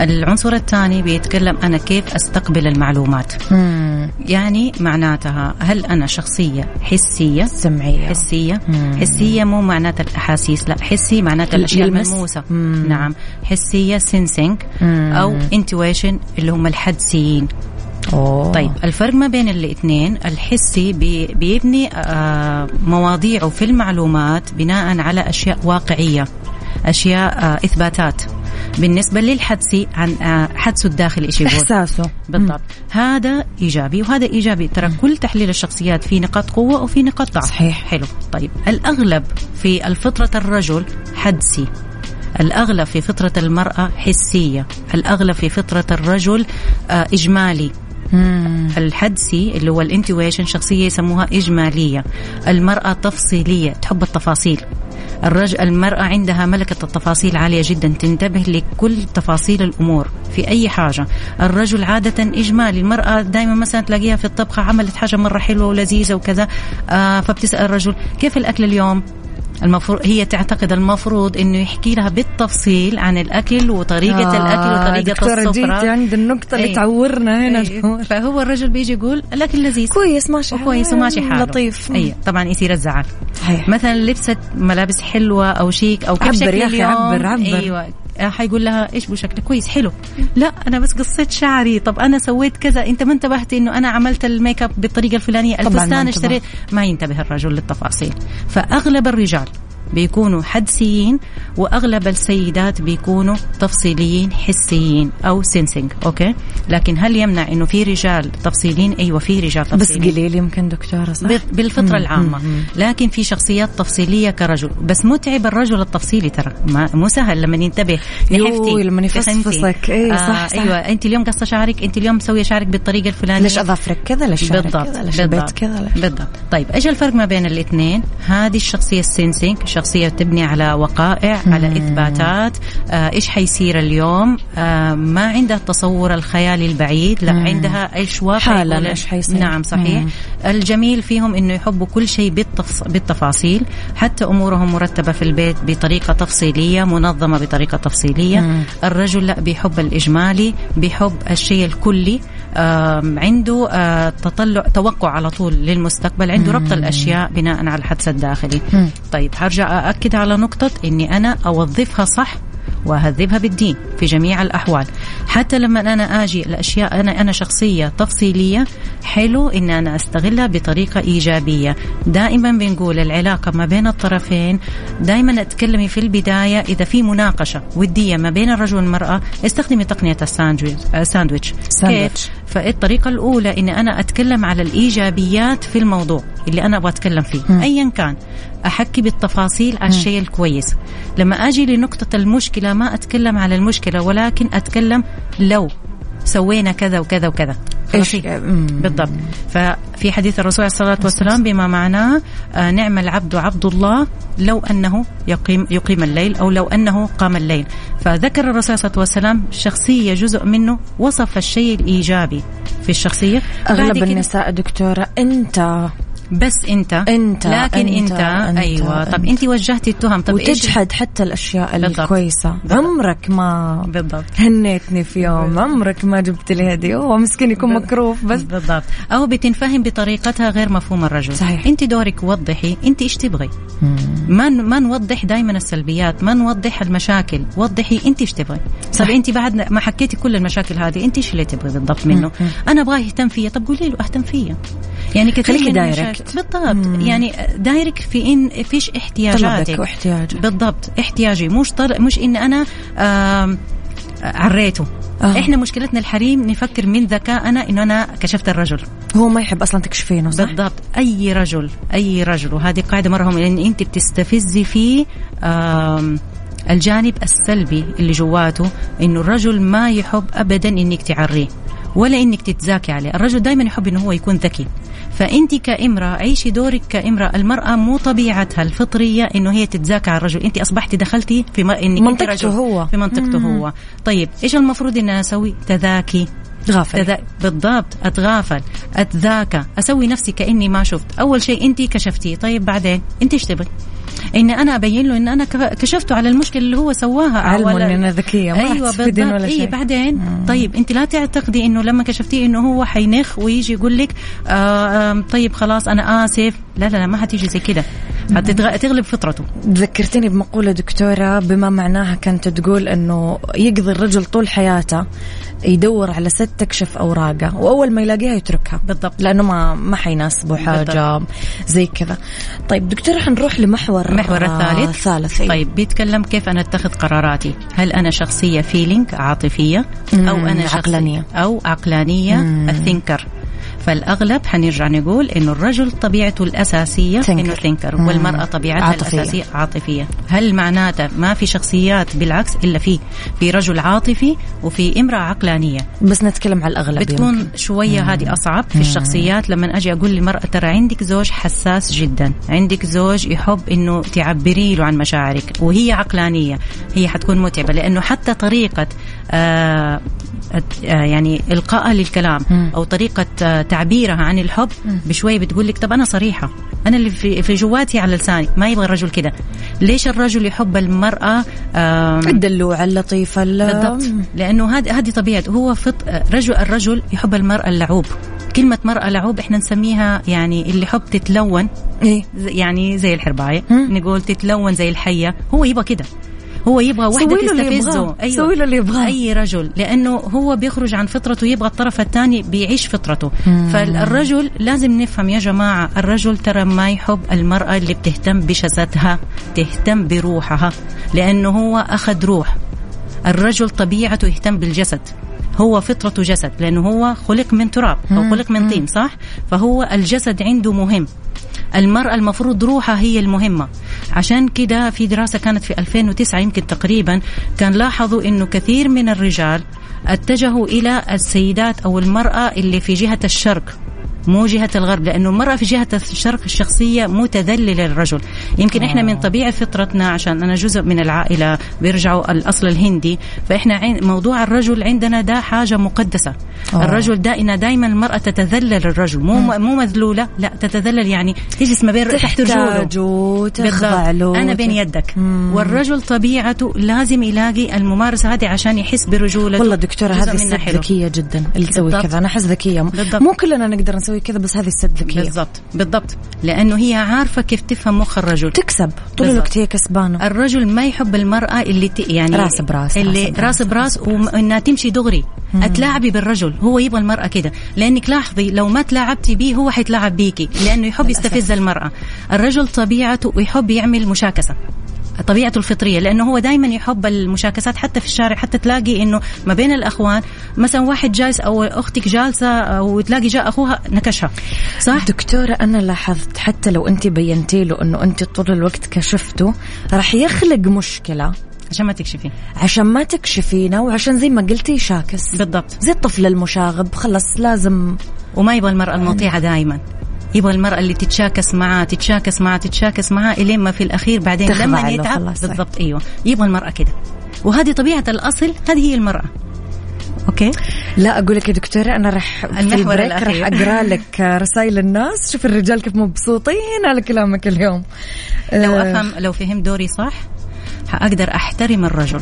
العنصر الثاني بيتكلم أنا كيف أستقبل المعلومات. مم. يعني معناتها هل أنا شخصية حسية؟ سمعية. حسية. مم. حسية مو معناتها الأحاسيس لا حسي معناتها الأشياء الملموسة. نعم. حسية sensing أو intuition اللي هم الحدسيين. أوه. طيب الفرق ما بين الاثنين الحسي بي بيبني آه مواضيعه في المعلومات بناء على أشياء واقعية. أشياء آه إثباتات. بالنسبة للحدسي عن آه، حدسه الداخلي إيش يقول؟ إحساسه. بالضبط. مم. هذا إيجابي وهذا إيجابي. ترى كل تحليل الشخصيات في نقاط قوة وفي نقاط ضعف. صحيح. حلو. طيب. الأغلب في الفطرة الرجل حدسي. الأغلب في فطرة المرأة حسية. الأغلب في فطرة الرجل آه إجمالي. مم. الحدسي اللي هو الانتويشن شخصية يسموها إجمالية. المرأة تفصيلية تحب التفاصيل. الرجل المرأة عندها ملكة التفاصيل عالية جدا تنتبه لكل تفاصيل الأمور في أي حاجة. الرجل عادة إجمالي المرأة دائما مثلا تلاقيها في الطبخة عملت حاجة مرة حلوة ولذيذة وكذا آه فبتسأل الرجل كيف الأكل اليوم؟ المفروض هي تعتقد المفروض إنه يحكي لها بالتفصيل عن الأكل وطريقة آه الأكل وطريقة السفرة. جيت عند النقطة اللي تعورنا هنا أي. فهو الرجل بيجي يقول الأكل لذيذ. كويس ماشي. كويس وماشي حاله. لطيف. اي طبعا يصير الزعل. مثلا لبست ملابس حلوة أو شيك أو كيف عبر يا أخي عبر عبر. أيوه. حيقول لها إيش بشكل كويس حلو. لا أنا بس قصيت شعري. طب أنا سويت كذا. أنت ما انتبهت إنه أنا عملت الميك أب بالطريقة الفلانية؟ الفستان اشتريت. ما ينتبه الرجل للتفاصيل. فأغلب الرجال بيكونوا حدسيين وأغلب السيدات بيكونوا تفصيليين حسيين أو sensing okay؟ لكن هل يمنع إنه في رجال تفصيليين؟ أيوه في رجال تفصيليين. بس قليل يمكن دكتورة صح؟ بالفطرة العامة. لكن في شخصيات تفصيلية كرجل. بس متعب الرجل التفصيلي ترى. مو سهل لما ينتبه. لحفتي لما يفصفصك اي صح, آه صح أيوه. أنت اليوم قصة شعرك؟ أنت اليوم مسوية شعرك بالطريقة الفلانية. ليش اظافرك كذا ليش بالضبط كذا ليش البيت؟ كذا بالضبط. طيب إيش الفرق ما بين الإثنين؟ هذه الشخصية السينسينج شخصية تبني على وقائع مم. على إثباتات آه إيش حيصير اليوم آه ما عندها التصور الخيالي البعيد لا مم. عندها إيش واقع حالا إيش حيصير نعم صحيح مم. الجميل فيهم إنه يحبوا كل شيء بالتفص... بالتفاصيل حتى أمورهم مرتبة في البيت بطريقة تفصيلية منظمة بطريقة تفصيلية مم. الرجل لا بيحب الإجمالي بيحب الشيء الكلي عنده آه، تطلع توقع على طول للمستقبل عنده ربط الأشياء بناء على الحدث الداخلي. طيب هرجع اكد على نقطة إني أنا أوظفها صح وأهذبها بالدين في جميع الأحوال. حتى لما أنا آجي الأشياء أنا أنا شخصية تفصيلية حلو ان أنا أستغلها بطريقة إيجابية. دائما بنقول العلاقة ما بين الطرفين دائما اتكلمي في البداية إذا في مناقشة ودية ما بين الرجل والمرأة استخدمي تقنية الساندويتش. كيف؟ فالطريقة الأولى؟ اني أنا أتكلم على الإيجابيات في الموضوع اللي أنا أبغى أتكلم فيه. م. ايا كان أحكي بالتفاصيل على الشيء الكويس. لما أجي لنقطة المشكلة ما أتكلم على المشكلة ولكن أتكلم لو. سوينا كذا وكذا وكذا. إيش؟ بالضبط. ففي حديث الرسول عليه الصلاة والسلام بما معناه آه نعم العبد عبد الله لو أنه يقيم يقيم الليل أو لو أنه قام الليل. فذكر الرسول عليه الصلاة والسلام شخصية جزء منه وصف الشيء الإيجابي في الشخصية. أغلب النساء دكتورة أنت بس انت. انت لكن انت, انت, انت أيوه. انت. طب انت وجهتي التهم. طب وتجحد حتى الأشياء بالضبط. الكويسه بالضبط. عمرك ما بالضبط. هنيتني في يوم. بالضبط. عمرك ما جبت لي هدية. هو مسكين يكون مكروف بس. بالضبط. أو بتنفهم بطريقتها غير مفهوم الرجل. صحيح. أنت دورك وضحي. أنت إيش تبغي؟ ما ما نوضح دائما السلبيات. ما نوضح المشاكل. وضحي أنت إيش تبغي. طب أنت بعد ما حكيتي كل المشاكل هذه. أنت إيش اللي تبغي بالضبط منه؟ مم. أنا ابغاه يهتم فيا طب قولي له أهتم فيا يعني كثير direct. بالضبط. مم. يعني direct في ان فيش احتياجاتك واحتياجك. بالضبط. احتياجي. مش طل... مش إن أنا عريته. آه. إحنا مشكلتنا الحريم نفكر من ذكائنا إنه أنا كشفت الرجل. هو ما يحب أصلا تكشفينه صح؟ بالضبط. أي رجل أي رجل. وهذه قاعدة مره هم لأن أنت بتستفزي فيه الجانب السلبي اللي جواته إنه الرجل ما يحب ابدا إنك تعريه. ولا إنك تتزاكي عليه. الرجل دائما يحب إنه هو يكون ذكي. فأنت كامرأة عيشي دورك كامرأة. المرأة مو طبيعتها الفطرية إنه هي تتزاكى على الرجل. أنت أصبحتي دخلتي في م... إنك منطقته هو. في منطقته. هو. طيب إيش المفروض إن أسوي؟ تذاكي. تغافل تذا... بالضبط أتغافل. أتذاكى. أسوي نفسي كأني ما شفت. أول شيء انت كشفتيه طيب بعدين؟ انت إيش تبغي؟ إني أنا أبين له إن أنا كشفته على المشكلة اللي هو سواها. علم ان أنا ذكية ما أيوه بالضبط. ولا إيه بعدين؟ مم. طيب انت لا تعتقدي إنه لما كشفتيه إنه هو حينخ ويجي يقول لك آه طيب خلاص أنا آسف. لا لا لا ما حتيجي زي كده حتغلب فطرته. ذكرتني بمقولة دكتورة بما معناها كانت تقول أنه يقضي الرجل طول حياته يدور على ست تكشف أوراقه وأول ما يلاقيها يتركها. بالضبط. لأنه ما ما حيناسبه حاجة بالضبط. زي كذا. طيب دكتورة حنروح لمحور المحور الثالث. الثالث أيوه. طيب بيتكلم كيف أنا أتخذ قراراتي. هل أنا شخصية feeling عاطفية أو أنا عقلانية. أو عقلانية ال thinker فالأغلب حنرجع نقول إنه الرجل طبيعته الأساسية thinker. انه thinker والمرأة طبيعتها عاطفية. الأساسية عاطفية. هل معناته ما في شخصيات بالعكس إلا في في رجل عاطفي وفي امرأة عقلانية؟ بس نتكلم على الأغلب بتكون يمكن. شوية هذه أصعب في الشخصيات لما أجي أقول لمراه ترى عندك زوج حساس جدا عندك زوج يحب إنه تعبري له عن مشاعرك وهي عقلانية هي حتكون متعبة لأنه حتى طريقة آه يعني القائها للكلام أو طريقة تعبيرها عن الحب بشوي بتقول لك طب أنا صريحة أنا اللي في, في جواتي على لساني ما يبغى الرجل كده. ليش الرجل يحب المرأة الدلوعة اللطيفة بالضبط. لأنه هذه هذه طبيعته هو فط رجل الرجل يحب المرأة اللعوب. كلمة مرأة لعوب إحنا نسميها يعني اللي حب تتلون إيه؟ يعني زي الحرباية. نقول تتلون زي الحية هو يبغى كده. هو يبغى واحدة تستفزه. أيوة. سوي له اللي يبغاه. أي رجل. لأنه هو بيخرج عن فطرته يبغى الطرف الثاني بيعيش فطرته. مم. فالرجل لازم نفهم يا جماعة الرجل ترى ما يحب المرأة اللي بتهتم بجسدها تهتم بروحها لأنه هو أخذ روح. الرجل طبيعته يهتم بالجسد. هو فطرته جسد لأنه هو خلق من تراب أو خلق من طين صح؟ فهو الجسد عنده مهم. المرأة المفروض روحها هي المهمة. عشان كده في دراسة كانت في 2009 يمكن تقريبا كان لاحظوا إنه كثير من الرجال اتجهوا إلى السيدات أو المرأة اللي في جهة الشرق. مو جهة الغرب لأنه المرأة في جهة الشرق الشخصية متذللة للرجل يمكن إحنا من طبيعة فطرتنا عشان أنا جزء من العائلة بيرجعوا الأصل الهندي فإحنا موضوع الرجل عندنا ده حاجة مقدسة. أوه. الرجل دائما دائما المرأة تتذلل الرجل مو مم. مو مذلولة لا تتذلل يعني تجلس ما بين تحت رجوله. تخضع له أنا بين يدك. مم. والرجل طبيعته لازم يلاقي الممارسة هذه عشان يحس برجولته والله دكتورة هذه ذكية جدا اللي تسوي كذا. أنا أحس ذكية. بالضبط. مو كلنا نقدر نسوي تسوي كذا بس هذه الست ذكية. بالضبط بالضبط. لأنه هي عارفة كيف تفهم مخ الرجل. تكسب. طول الوقت هي كسبانة. الرجل ما يحب المرأة اللي ت... يعني راس براس اللي راس براس, وإنها تمشي دغري. اتلاعبي بالرجل. هو يبغى المرأة كده. لأنك لاحظي لو ما تلاعبتي بيه هو حيتلاعب بيكي. لأنه يحب يستفز المرأة. الرجل طبيعته يحب يعمل مشاكسة. طبيعته الفطرية لأنه هو دائما يحب المشاكسات حتى في الشارع حتى تلاقي إنه ما بين الأخوان مثلا واحد جالس أو أختك جالسة وتلاقي جاء أخوها نكشها صح؟ دكتورة أنا لاحظت حتى لو أنت بينتي له إنه أنت طول الوقت كشفته راح يخلق مشكلة. عشان ما تكشفي عشان ما تكشفينا وعشان زي ما قلتي شاكس بالضبط. زي الطفل المشاغب خلص لازم وما يبغى المرأة المطيعة دائما يبغى المرأة اللي تتشاكس معاه تتشاكس معاه تتشاكس معاه إلين ما في الأخير بعدين لما يتعب. بالضبط أيوه. يبغى المرأة كده. وهذه طبيعة الأصل هذه هي المرأة. okay؟ لا أقول لك يا دكتوره أنا راح في ال break راح. أقرأ لك رسائل الناس. شوف الرجال كيف مبسوطين على كلامك اليوم. لو آه، أفهم لو فهم دوري صح؟ حأقدر أحترم الرجل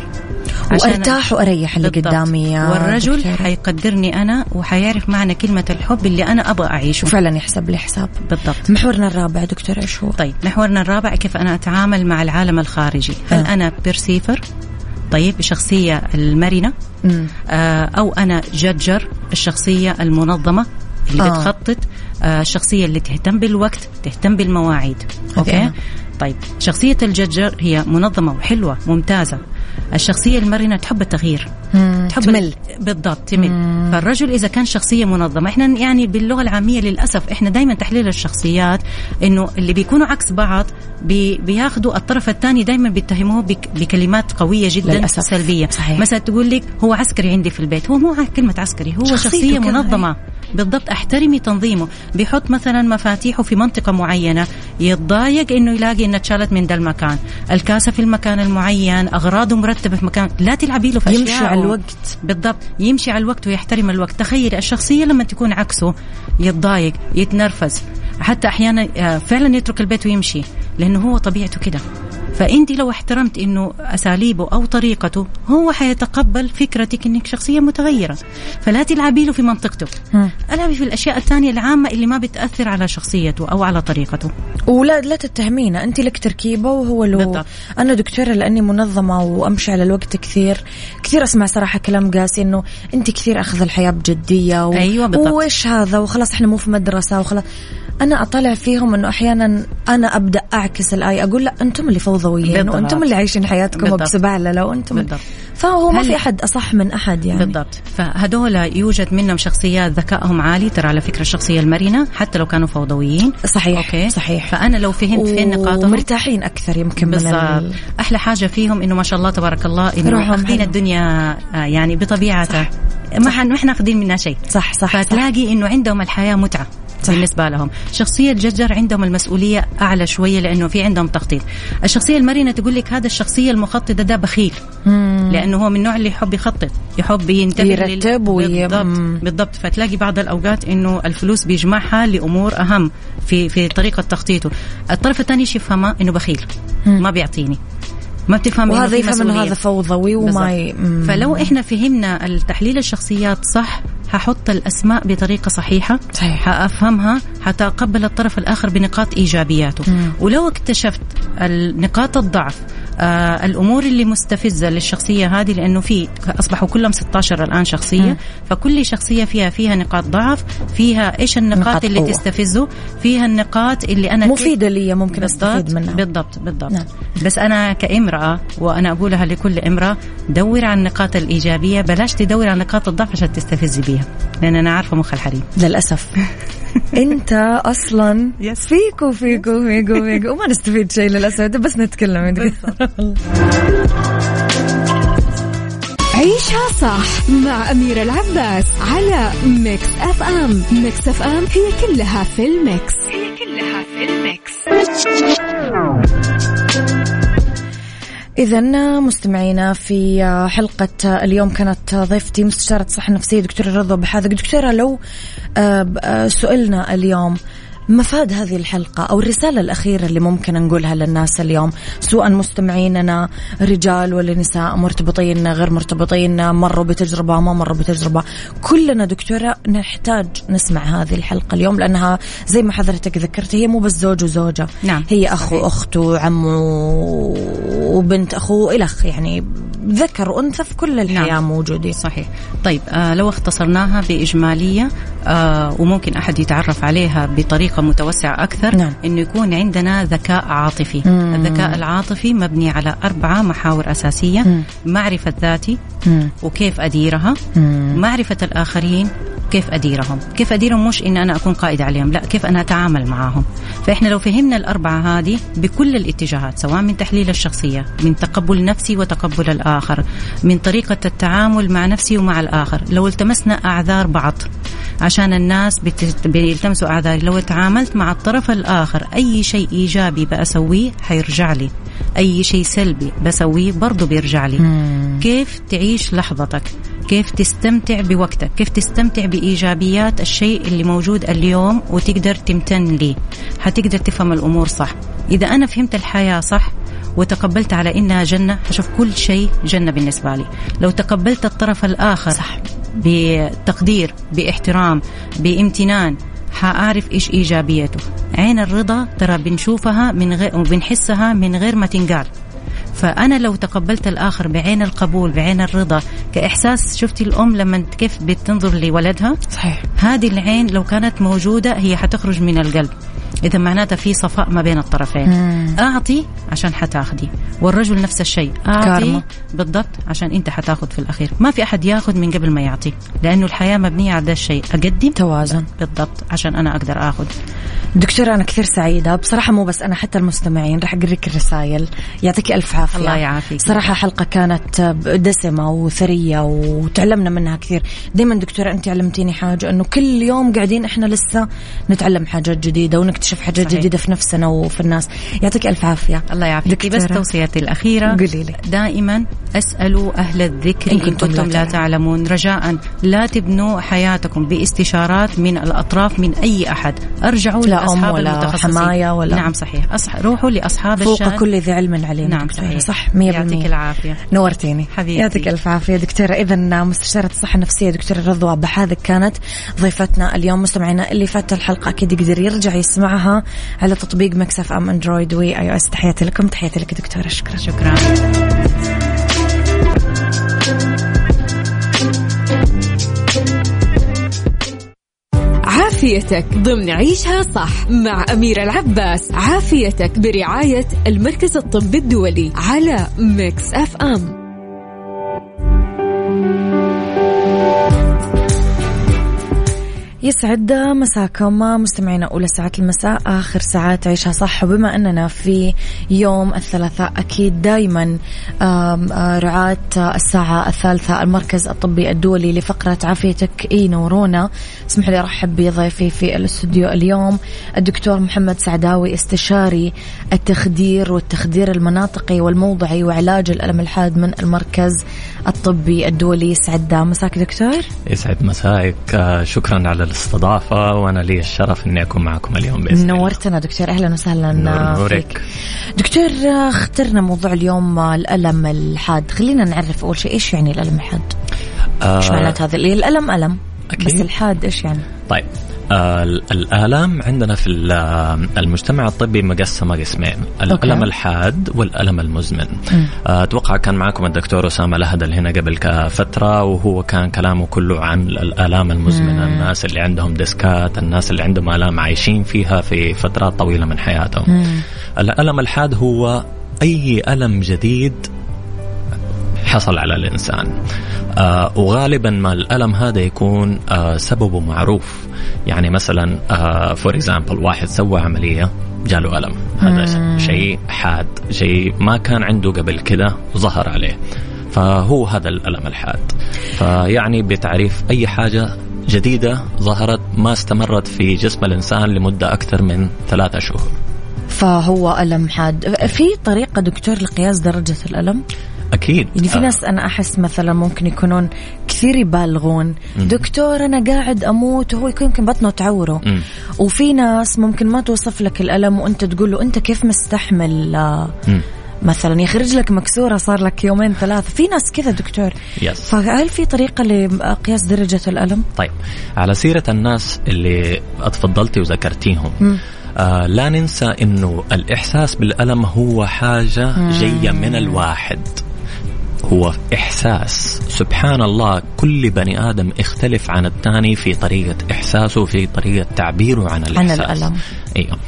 وأرتاح وأريح اللي بالضبط. قدامي والرجل دكتورة. حيقدرني أنا وحيعرف معنى كلمة الحب اللي أنا أبغى أعيشه وفعلا يحسب لي حساب بالضبط محورنا الرابع دكتور إيش هو؟ طيب محورنا الرابع كيف أنا أتعامل مع العالم الخارجي هل آه. أنا perceiver طيب الشخصية المرنة مم. آه، أو أنا جدجر الشخصية المنظمة اللي آه. بتخطط آه، الشخصية اللي تهتم بالوقت تهتم بالمواعيد هذه أوكي أنا. طيب. شخصية الجدجر هي منظمة وحلوة ممتازة. الشخصية المرنة تحب التغيير. مم. تحب تمل. بالضبط تمل. فالرجل إذا كان شخصية منظمة إحنا يعني باللغة العامية للأسف إحنا دائما تحليل الشخصيات إنه اللي بيكونوا عكس بعض بي بياخذوا الطرف الثاني دائما بيتهموه بك بكلمات قوية جدا للأسف. سلبية. صحيح. مثلا تقول لك هو عسكري عندي في البيت. هو مو كلمة عسكري هو شخصية منظمة. بالضبط أحترمي تنظيمه. بيحط مثلا مفاتيحه في منطقة معينة. يتضايق إنه يلاقي إنها اتشالت من ده المكان. الكاسة في المكان المعين أغراضه مرتبه في مكان لا تلعبي له في يمشي أشياء. على الوقت. بالضبط. يمشي على الوقت ويحترم الوقت. تخيل الشخصية لما تكون عكسه يتضايق يتنرفز. حتى أحيانا آه، فعلا يترك البيت ويمشي لأنه هو طبيعته كده. فأنت لو احترمت أنه أساليبه أو طريقته هو حيتقبل فكرتك أنك شخصية متغيرة. فلا تلعبي له في منطقته. ألعبي في الأشياء الثانية العامة اللي ما بتأثر على شخصيته أو على طريقته. ولا لا تتهمينه. انت لك تركيبة وهو له بالضبط. أنا دكتورة لأني منظمة وأمشي على الوقت كثير. كثير أسمع صراحة كلام قاسي إنه انت كثير أخذ الحياة بجدية و... أيوة بالضبط. وإيش هذا؟ وخلاص إحنا مو في مدرسة وخلاص. أنا أطلع فيهم إنه أحيانا أنا أبدأ أعكس الايه أقول لا أنتم اللي فوضويين بالضبط. وأنتم اللي عايشين حياتكم بالضبط. بسبهلله وأنتم بالضبط. فهو ما في أحد أصح من أحد يعني. بالضبط. فهدول يوجد منهم شخصيات ذكائهم عالي ترى على فكرة الشخصية المرنة حتى لو كانوا فوضويين. صحيح أوكي. صحيح. فأنا لو فهمت فين نقاطهم؟ ومرتاحين أكثر يمكن بالضبط ال... أحلى حاجة فيهم إنه ما شاء الله تبارك الله إنه أخذين. الدنيا آه، يعني بطبيعتها ما حن- ما إحنا أخذين منها شيء. صح صح, صح. فتلاقي إنه عندهم الحياة متعة. صح. بالنسبة لهم. شخصية الججر عندهم المسؤولية أعلى شوية لأنه في عندهم تخطيط. الشخصية المرنه تقول لك هذا الشخصية المخططة ده بخيل. مم. لأنه هو من النوع اللي يحب يخطط. يحب ينتبه لل- يرتب وي- بالضبط. بالضبط. فتلاقي بعض الأوقات إنه الفلوس بيجمعها لأمور أهم في في طريقة تخطيطه. الطرف الثاني إيش يفهمها إنه بخيل. مم. ما بيعطيني. ما بتفهم وهذا يفهم إنه. هذا فوضوي وما ي... فلو إحنا فهمنا التحليل الشخصيات صح ححط الأسماء بطريقة صحيحة صحيح. حافهمها حتقبل الطرف الآخر بنقاط إيجابياته مم. ولو اكتشفت نقاط الضعف آه الأمور اللي مستفزة للشخصية هذه لأنه في أصبحوا كلهم 16 الآن شخصية مم. فكل شخصية فيها فيها نقاط ضعف فيها إيش النقاط نقاط اللي قوة. تستفزه فيها النقاط اللي أنا مفيدة لي ممكن أستفيد منها بالضبط بالضبط نعم. بس أنا كامرأة وأنا أقولها لكل امرأة دور على النقاط الإيجابية بلاش تدور على نقاط الضعف عشان تستفزي بيها لأن أنا عارفة مخ الحريم. للأسف. [laughs] أنت أصلا Yes. فيكو فيكو فيكو فيكو. وما نستفيد شيء للأسف. بس نتكلم [laughs] عيشها صح مع أميرة العباس على Mix FM Mix FM هي كلها في ال mix. هي كلها في ال mix. إذا مستمعينا في حلقة اليوم كانت ضيفتي مستشارة صحة نفسية دكتورة رضا بحاذق. دكتورة لو آه، آه، سئلنا اليوم مفاد هذه الحلقة أو الرسالة الأخيرة اللي ممكن نقولها للناس اليوم؟ سواء مستمعيننا رجال ولا نساء مرتبطين غير مرتبطين مروا بتجربة ما مروا بتجربة. كلنا دكتورة نحتاج نسمع هذه الحلقة اليوم لأنها زي ما حضرتك ذكرت هي مو بس زوج وزوجة. نعم. هي أخ وأخت وعم وبنت أخو إلخ يعني ذكر وأنثى في كل الحياة نعم. موجودين صحيح. طيب آه لو اختصرناها بإجمالية آه وممكن أحد يتعرف عليها بطريقة متوسعة أكثر نعم. إنه يكون عندنا ذكاء عاطفي مم. الذكاء العاطفي مبني على أربعة محاور أساسية مم. معرفة ذاتي مم. وكيف أديرها مم. معرفة الآخرين كيف أديرهم كيف أديرهم مش إن أنا أكون قائد عليهم لا كيف أنا أتعامل معهم فإحنا لو فهمنا الأربعة هذه بكل الاتجاهات سواء من تحليل الشخصية من تقبل نفسي وتقبل الآخر من طريقة التعامل مع نفسي ومع الآخر لو التمسنا أعذار بعض عشان الناس بيلتمسوا أعذاري لو تعاملت مع الطرف الآخر أي شيء إيجابي بسويه حيرجع لي. أي شيء سلبي بسويه برضه بيرجع لي. مم. كيف تعيش لحظتك؟ كيف تستمتع بوقتك؟ كيف تستمتع بإيجابيات الشيء اللي موجود اليوم وتقدر تمتن ليه؟ حتقدر تفهم الأمور صح. إذا أنا فهمت الحياة صح وتقبلت على إنها جنة حشوف كل شيء جنة بالنسبة لي. لو تقبلت الطرف الآخر صح. بتقدير بإحترام بامتنان حأعرف إيش إيجابيته عين الرضا ترى بنشوفها من غير وبنحسها من غير ما تنقال فأنا لو تقبلت الآخر بعين القبول بعين الرضا كإحساس شفتي الأم لما كيف بتنظر لولدها؟ صحيح. هذه العين لو كانت موجودة هي حتخرج من القلب. إذا معناتها في صفاء ما بين الطرفين. مم. أعطي عشان حتاخدي والرجل نفس الشيء. أعطي كارما. بالضبط عشان أنت حتاخد في الأخير. ما في أحد ياخذ من قبل ما يعطي لأنه الحياة مبنية على هذا الشيء. أقدم؟ توازن. بالضبط عشان أنا أقدر اخذ دكتورة أنا كثير سعيدة. بصراحة مو بس أنا حتى المستمعين راح أقريك الرسائل. يعطيك ألف عافية. الله يعافيك. صراحة حلقة كانت دسمة وثرية وتعلمنا منها كثير. دائما دكتورة أنت علمتيني حاجة أنه كل يوم قاعدين إحنا لسه نتعلم حاجات جديدة ونكتشف حاجات صحيح. جديدة في نفسنا وفي الناس. يعطيك ألف عافية. الله يعافيك. بس توصيتي الأخيرة قولي لي. دائما أسألوا أهل الذكر إن كنتم, كنتم لا تعلمون. رجاء لا تبنوا حياتكم باستشارات من الأطراف من أي أحد. أرجعوا لا لأصحاب ولا حماية ولا نعم صحيح. أصح... روحوا لأصحاب فوق الشان. كل ذي علم عليم نعم صحيح. صح 100% يعطيك العافية. نورتيني. حبيبتي. يعطيك ألف عافية دكتورة. إذا مستشارة الصحة النفسية دكتورة رضوى بحاذق كانت ضيفتنا اليوم. مستمعينا اللي فات الحلقة أكيد يقدر يرجع يسمعها. على تطبيق Mix FM Android و iOS. تحياتي لكم تحياتي لك دكتورة شكرا. شكرا. عافيتك ضمن عيشها صح مع أميرة العباس. عافيتك برعاية المركز الطبي الدولي على Mix FM. يسعد مساكم مستمعينا أولى ساعات المساء آخر ساعات عيشها صح. وبما أننا في يوم الثلاثاء أكيد دايما رعاة الساعة الثالثة المركز الطبي الدولي لفقرة عافيتك إي نورونا اسمح لي أرحب بضيفي في الاستوديو اليوم الدكتور محمد سعداوي استشاري التخدير والتخدير المناطقي والموضعي وعلاج الألم الحاد من المركز الطبي الدولي. يسعد مساك دكتور. يسعد مساك شكرا على الاستضافة وأنا لي الشرف إني أكون معكم اليوم بإذن نورتنا دكتور أهلا وسهلا نور فيك. دكتور اخترنا موضوع اليوم الألم الحاد. خلينا نعرف أول شيء إيش يعني الألم الحاد؟ آه إيش معنات هذا الألم ألم. أكيد. بس الحاد إيش يعني؟ طيب. آه الآلام عندنا في المجتمع الطبي مقسمة قسمين الألم الحاد والألم المزمن آه أتوقع كان معكم الدكتور أسامة لهدل هنا قبل فترة وهو كان كلامه كله عن الآلام المزمنة مم. الناس اللي عندهم ديسكات الناس اللي عندهم آلام عايشين فيها في فترات طويلة من حياتهم مم. الألم الحاد هو أي ألم جديد حصل على الإنسان. آه وغالبا ما الألم هذا يكون آه سببه معروف. يعني مثلا for uh, example واحد سوى عملية جاله ألم. هذا شيء حاد شيء ما كان عنده قبل كده ظهر عليه. فهو هذا الألم الحاد. فيعني بتعريف أي حاجة جديدة ظهرت ما استمرت في جسم الإنسان لمدة أكثر من ثلاثة شهور. فهو ألم حاد. في طريقة دكتور لقياس درجة الألم؟ أكيد يعني في آه. ناس أنا أحس مثلا ممكن يكونون كثير يبالغون دكتور أنا قاعد أموت وهو يكون يمكن بطنه تعوره مم. وفي ناس ممكن ما توصف لك الألم وأنت تقول له أنت كيف مستحمل آه، مم. مثلا يا أخي رجلك مكسورة صار لك يومين ثلاثة في ناس كذا دكتور يس. فهل في طريقة لقياس درجة الألم طيب على سيرة الناس اللي أتفضلتي وذكرتيهم آه لا ننسى إنه الإحساس بالألم هو حاجة مم. جاية من الواحد هو إحساس. سبحان الله كل بني آدم اختلف عن الثاني في طريقة إحساسه في طريقة تعبيره عن الإحساس. عن الألم. أيوه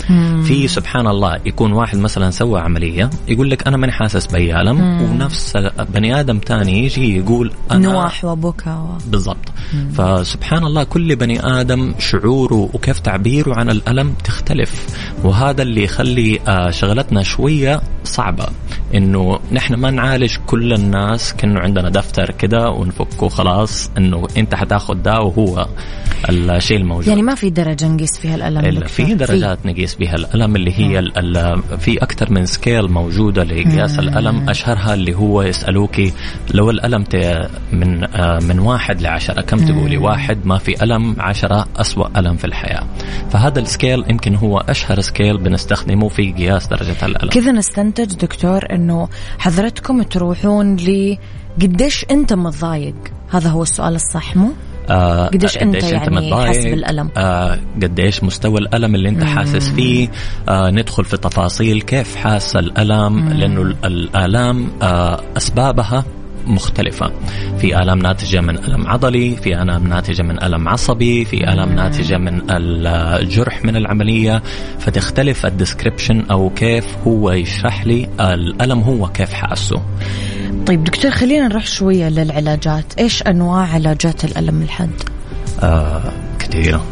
في سبحان الله يكون واحد مثلا سوى عملية يقول لك أنا ماني حاسس بأي ألم ونفس بني آدم ثاني يجي يقول أنا نواح وبكى و... بالضبط فسبحان الله كل بني آدم شعوره وكيف تعبيره عن الألم تختلف وهذا اللي يخلي آه، شغلتنا شوية صعبة إنه نحن ما نعالج كل الناس كأنه عندنا دفتر كده ونفكه خلاص إنه أنت حتاخذ ده وهو الشيء الموجود. يعني ما في درجة نقيس فيها الألم إلا في درجات. نقيس بها الألم اللي هي ال في أكثر من scale موجودة لقياس الألم. أشهرها اللي هو يسألوك لو الألم من آه، من واحد لعشرة كم تقولي؟ واحد ما في ألم عشرة أسوأ ألم في الحياة. فهذا ال scale يمكن هو أشهر scale بنستخدمه في قياس درجة الألم. كذا نستنتج دكتور إنه حضرتكم تروحون ل قديش أنت متضايق؟ هذا هو السؤال الصح مو؟ آه قديش أنت يعني حاسس بالألم؟ آه قديش مستوى الألم اللي أنت حاسس فيه؟ آه ندخل في تفاصيل كيف حاس الألم؟ مم. لأنه الآلام آه أسبابها مختلفة. في آلام ناتجة من ألم عضلي في آلام ناتجة من ألم عصبي في آلام ناتجة من الجرح من العملية. فتختلف الديسكريبشن أو كيف هو يشرح لي الألم هو كيف حاسه. طيب دكتور خلينا نروح شوية للعلاجات. إيش أنواع علاجات الألم الحاد؟ آه كثيرة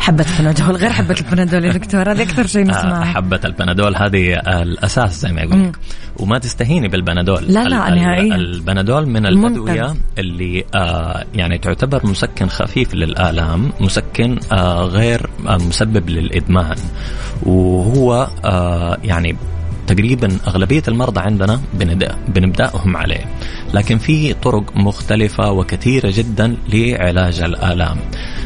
حبة البنادول غير حبة البنادول يا دكتور هذه أكثر شيء نسمعه. آه حبة البنادول هذه الأساس زي ما يقول وما تستهيني بالبنادول. لا لا نهائيا. البنادول من الأدوية اللي آه يعني تعتبر مسكن خفيف للآلام مسكن آه غير آه مسبب للإدمان. وهو آه يعني تقريبا أغلبية المرضى عندنا بنبدأ بنبدأهم عليه. لكن في طرق مختلفة وكثيرة جدا لعلاج الآلام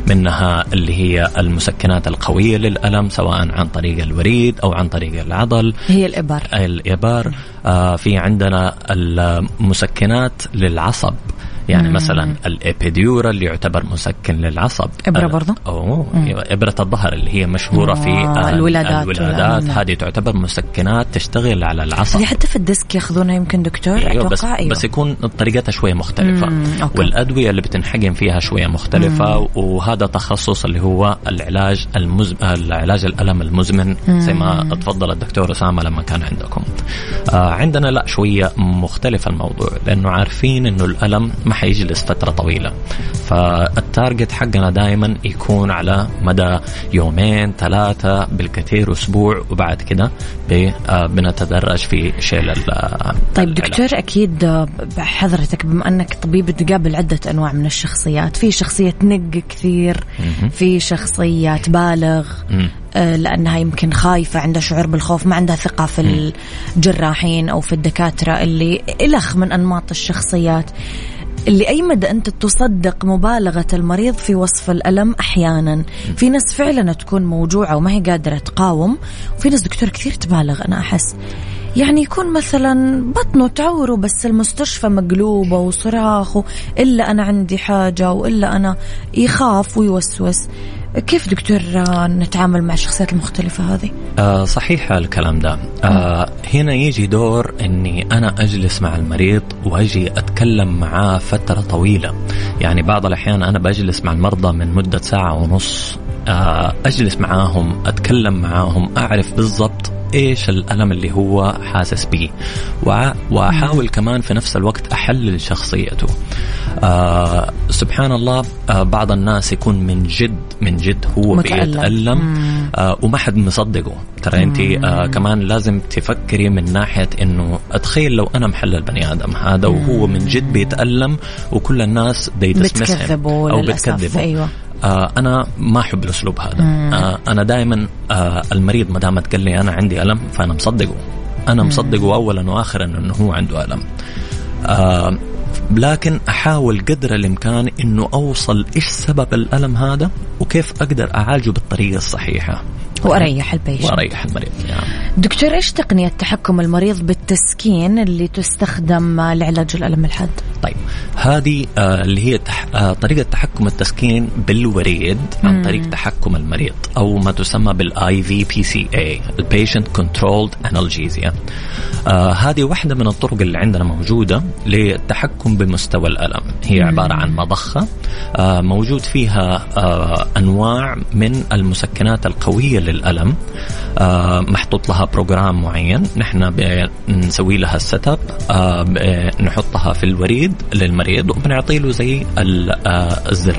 منها اللي هي المسكنات القوية للألم سواء عن طريق الوريد أو عن طريق العضل. هي الإبر. الإبر. آه في عندنا المسكنات للعصب. يعني مم. مثلا الابيديورا اللي يعتبر مسكن للعصب إبرة برضه أوه إبرة الظهر اللي هي مشهورة في آه الولادات الولادات هذه تعتبر مسكنات تشتغل على العصب حتى في ال disc ياخذونها يمكن دكتور أيوة بس, أيوة. بس يكون طريقتها شوية مختلفة مم. والأدوية اللي بتنحقن فيها شوية مختلفة مم. وهذا تخصص اللي هو العلاج المزم... العلاج الألم المزمن مم. زي ما تفضل الدكتور أسامة لما كان عندكم آه عندنا لا شوية مختلف الموضوع لأنه عارفين إنه الألم ما حيجلس فترة طويلة. فال target حقنا دائما يكون على مدى يومين ثلاثة بالكثير أسبوع وبعد كده آه، بنتدرج في شيل طيب دكتور أكيد حضرتك بما أنك طبيب تقابل عدة أنواع من الشخصيات. في شخصية نق كثير في شخصية تبالغ آه، لأنها يمكن خايفة عندها شعور بالخوف ما عندها ثقة في الجراحين أو في الدكاترة اللي إلخ من أنماط الشخصيات. لأي مدى أنت تصدق مبالغة المريض في وصف الألم أحيانا؟ في ناس فعلا تكون موجوعة وما هي قادرة تقاوم وفي ناس دكتور كثير تبالغ أنا أحس. يعني يكون مثلا بطنه تعوره بس المستشفى مقلوبة وصراخ إلا أنا عندي حاجة وإلا أنا يخاف ويوسوس. كيف دكتور نتعامل مع الشخصيات المختلفة هذه؟ آه صحيح الكلام ده. آه هنا يجي دور إني أنا أجلس مع المريض وأجي أتكلم معاه فترة طويلة. يعني بعض الأحيان أنا بجلس مع المرضى من مدة ساعة ونص. آه أجلس معاهم أتكلم معاهم أعرف بالضبط إيش الألم اللي هو حاسس به وأحاول كمان في نفس الوقت أحلل شخصيته. آه سبحان الله آه بعض الناس يكون من جد من جد هو متألم. بيتألم. آه وما حد مصدقه. ترى أنت آه كمان لازم تفكري من ناحية إنه أتخيل لو أنا محل البني آدم. هذا وهو من جد بيتألم وكل الناس بتكذبوا أو بتكذبوا أيوه. آه أنا ما أحب الأسلوب هذا. آه أنا دائما آه المريض ما دام قال لي أنا عندي ألم فأنا مصدقه. أنا مصدقه اولا واخرا إنه هو عنده ألم. آه لكن أحاول قدر الإمكان إنه أوصل إيش سبب الألم هذا وكيف أقدر أعالجه بالطريقة الصحيحة. وأريح البيشنت وأريح المريض يعني. دكتور إيش تقنية تحكم المريض بالتسكين اللي تستخدم لعلاج الألم الحاد؟ طيب هذه آه اللي هي تح آه طريقة تحكم التسكين بالوريد عن طريق تحكم المريض أو ما تسمى بال IV PCA ال patient controlled analgesia هذه واحدة من الطرق اللي عندنا موجودة للتحكم بمستوى الألم. هي عبارة عن مضخة آه موجود فيها آه أنواع من المسكنات القوية آه محطوط لها program معين. نحن بنسوي لها ال set up آه نحطها في الوريد للمريض وبنعطي له زي آه الزر.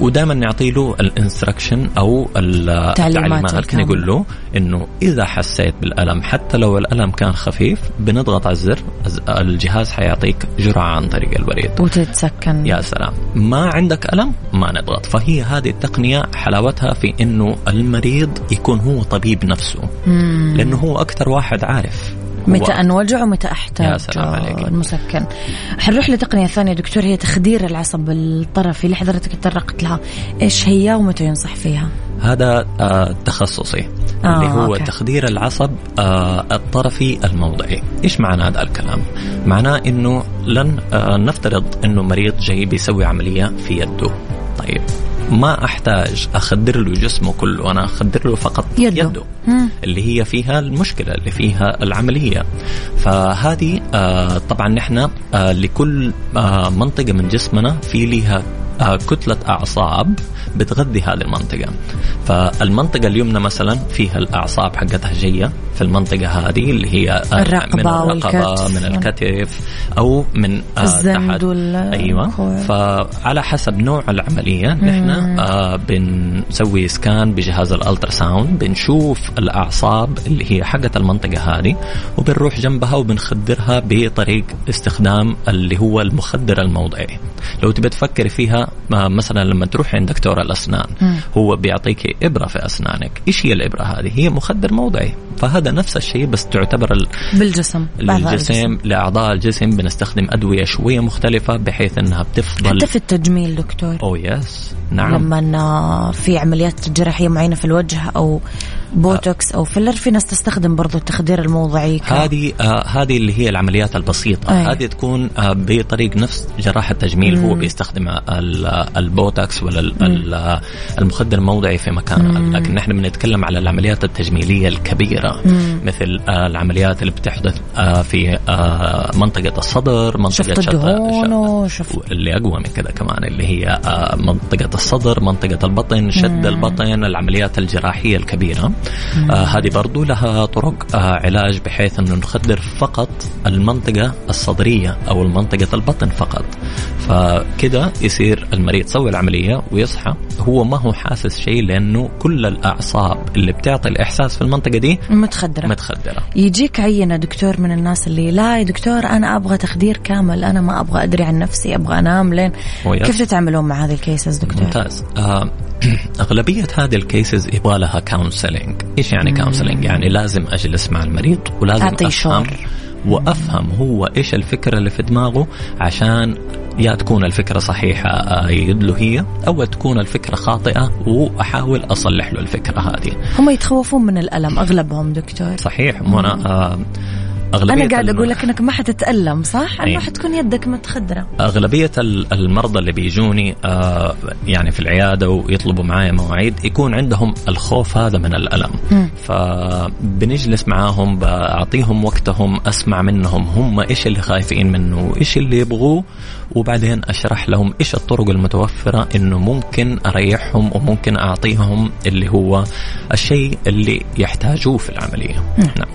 ودائما نعطي له ال instruction أو التعليمات لكن يقول له إنه إذا حسيت بالألم حتى لو الألم كان خفيف بنضغط على الزر الجهاز حيعطيك جرعة عن طريق الوريد وتتسكن. يا سلام. ما عندك ألم؟ ما نضغط. فهي هذه التقنية حلاوتها في إنه المريض يكون هو طبيب نفسه. مم. لأنه هو أكثر واحد عارف. متى أنوجع ومتى أحتاج. يا سلام عليك. المسكن حنروح لتقنية ثانية دكتور هي تخدير العصب الطرفي اللي حضرتك تطرقت لها. إيش هي ومتى ينصح فيها؟ هذا آه تخصصي آه اللي هو أوكي. تخدير العصب آه الطرفي الموضعي. إيش معنى هذا الكلام؟ معناه إنه لن آه نفترض إنه مريض جاي بيسوي عملية في يده. طيب. ما أحتاج أخدر له جسمه كله أنا أخدر له فقط يده, يده. اللي هي فيها المشكلة اللي فيها العملية. فهذه آه طبعا نحن آه لكل آه منطقة من جسمنا في لها كتلة أعصاب بتغذي هذه المنطقة فالمنطقة اليمنى مثلا فيها الأعصاب حقتها جاية في المنطقة هذه اللي هي الرقبه من الرقبة من الكتف أو من آه تحت. أيوه. فعلى حسب نوع العملية نحن آه بنسوي scan بجهاز ال ultrasound بنشوف الأعصاب اللي هي حقت المنطقة هذه وبنروح جنبها وبنخدرها بطريق استخدام اللي هو المخدر الموضعي. لو تبي تفكر فيها مثلا لما تروح عند دكتور الأسنان م. هو بيعطيك إبرة في أسنانك. إيش هي الإبرة هذه؟ هي مخدر موضعي. فهذا نفس الشيء بس تعتبر ال... بالجسم للجسم لأعضاء الجسم بنستخدم أدوية شوية مختلفة بحيث إنها بتفضل حتى في التجميل دكتور. أو yes نعم. لما في عمليات جراحية معينة في الوجه أو بوتوكس أو فيلر في ناس تستخدم برضو التخدير الموضعي هذه آه هذه اللي هي العمليات البسيطة. أي. هذه تكون آه بطريق نفس جراحه التجميل هو بيستخدم البوتوكس ولا المخدر الموضعي في مكان لكن نحن بنتكلم على العمليات التجميلية الكبيرة. مم. مثل آه العمليات اللي بتحدث آه في آه منطقة الصدر منطقة الدهون اللي أقوى من كذا كمان اللي هي آه منطقة الصدر منطقة البطن شد مم. البطن العمليات الجراحية الكبيرة. آه هذه برضو لها طرق آه علاج بحيث أنه نخدر فقط المنطقة الصدرية أو المنطقة البطن فقط. فكده يصير المريض يسوي العملية ويصحى هو ما هو حاسس شيء لأنه كل الأعصاب اللي بتعطي الإحساس في المنطقة دي متخدرة. متخدرة. يجيك عينة دكتور من الناس اللي لا يا دكتور أنا أبغى تخدير كامل أنا ما أبغى أدري عن نفسي أبغى أنام لين كيف تتعاملون مع هذه ال cases دكتور؟ ممتاز. آه [clears throat] اغلبية هذه ال cases يبغى لها counseling إيش يعني counseling يعني لازم أجلس مع المريض ولازم أعطي أفهم وأفهم هو إيش الفكرة اللي في دماغه عشان يا تكون الفكرة صحيحة أأيد له هي أو تكون الفكرة خاطئة وأحاول أصلح له الفكرة هذه. هم يتخوفون من الألم أغلبهم دكتور. صحيح وأنا أغلبية أنا قاعد أقول لك أنك ما حتتألم صح؟ أنه حتكون يدك متخدرة أغلبية المرضى اللي بيجوني آه يعني في العيادة ويطلبوا معايا مواعيد يكون عندهم الخوف هذا من الألم م. فبنجلس معاهم بعطيهم وقتهم أسمع منهم هم إيش اللي خايفين منه وإيش اللي يبغوه وبعدين أشرح لهم إيش الطرق المتوفرة إنه ممكن أريحهم وممكن أعطيهم اللي هو الشيء اللي يحتاجوه في العملية م. نعم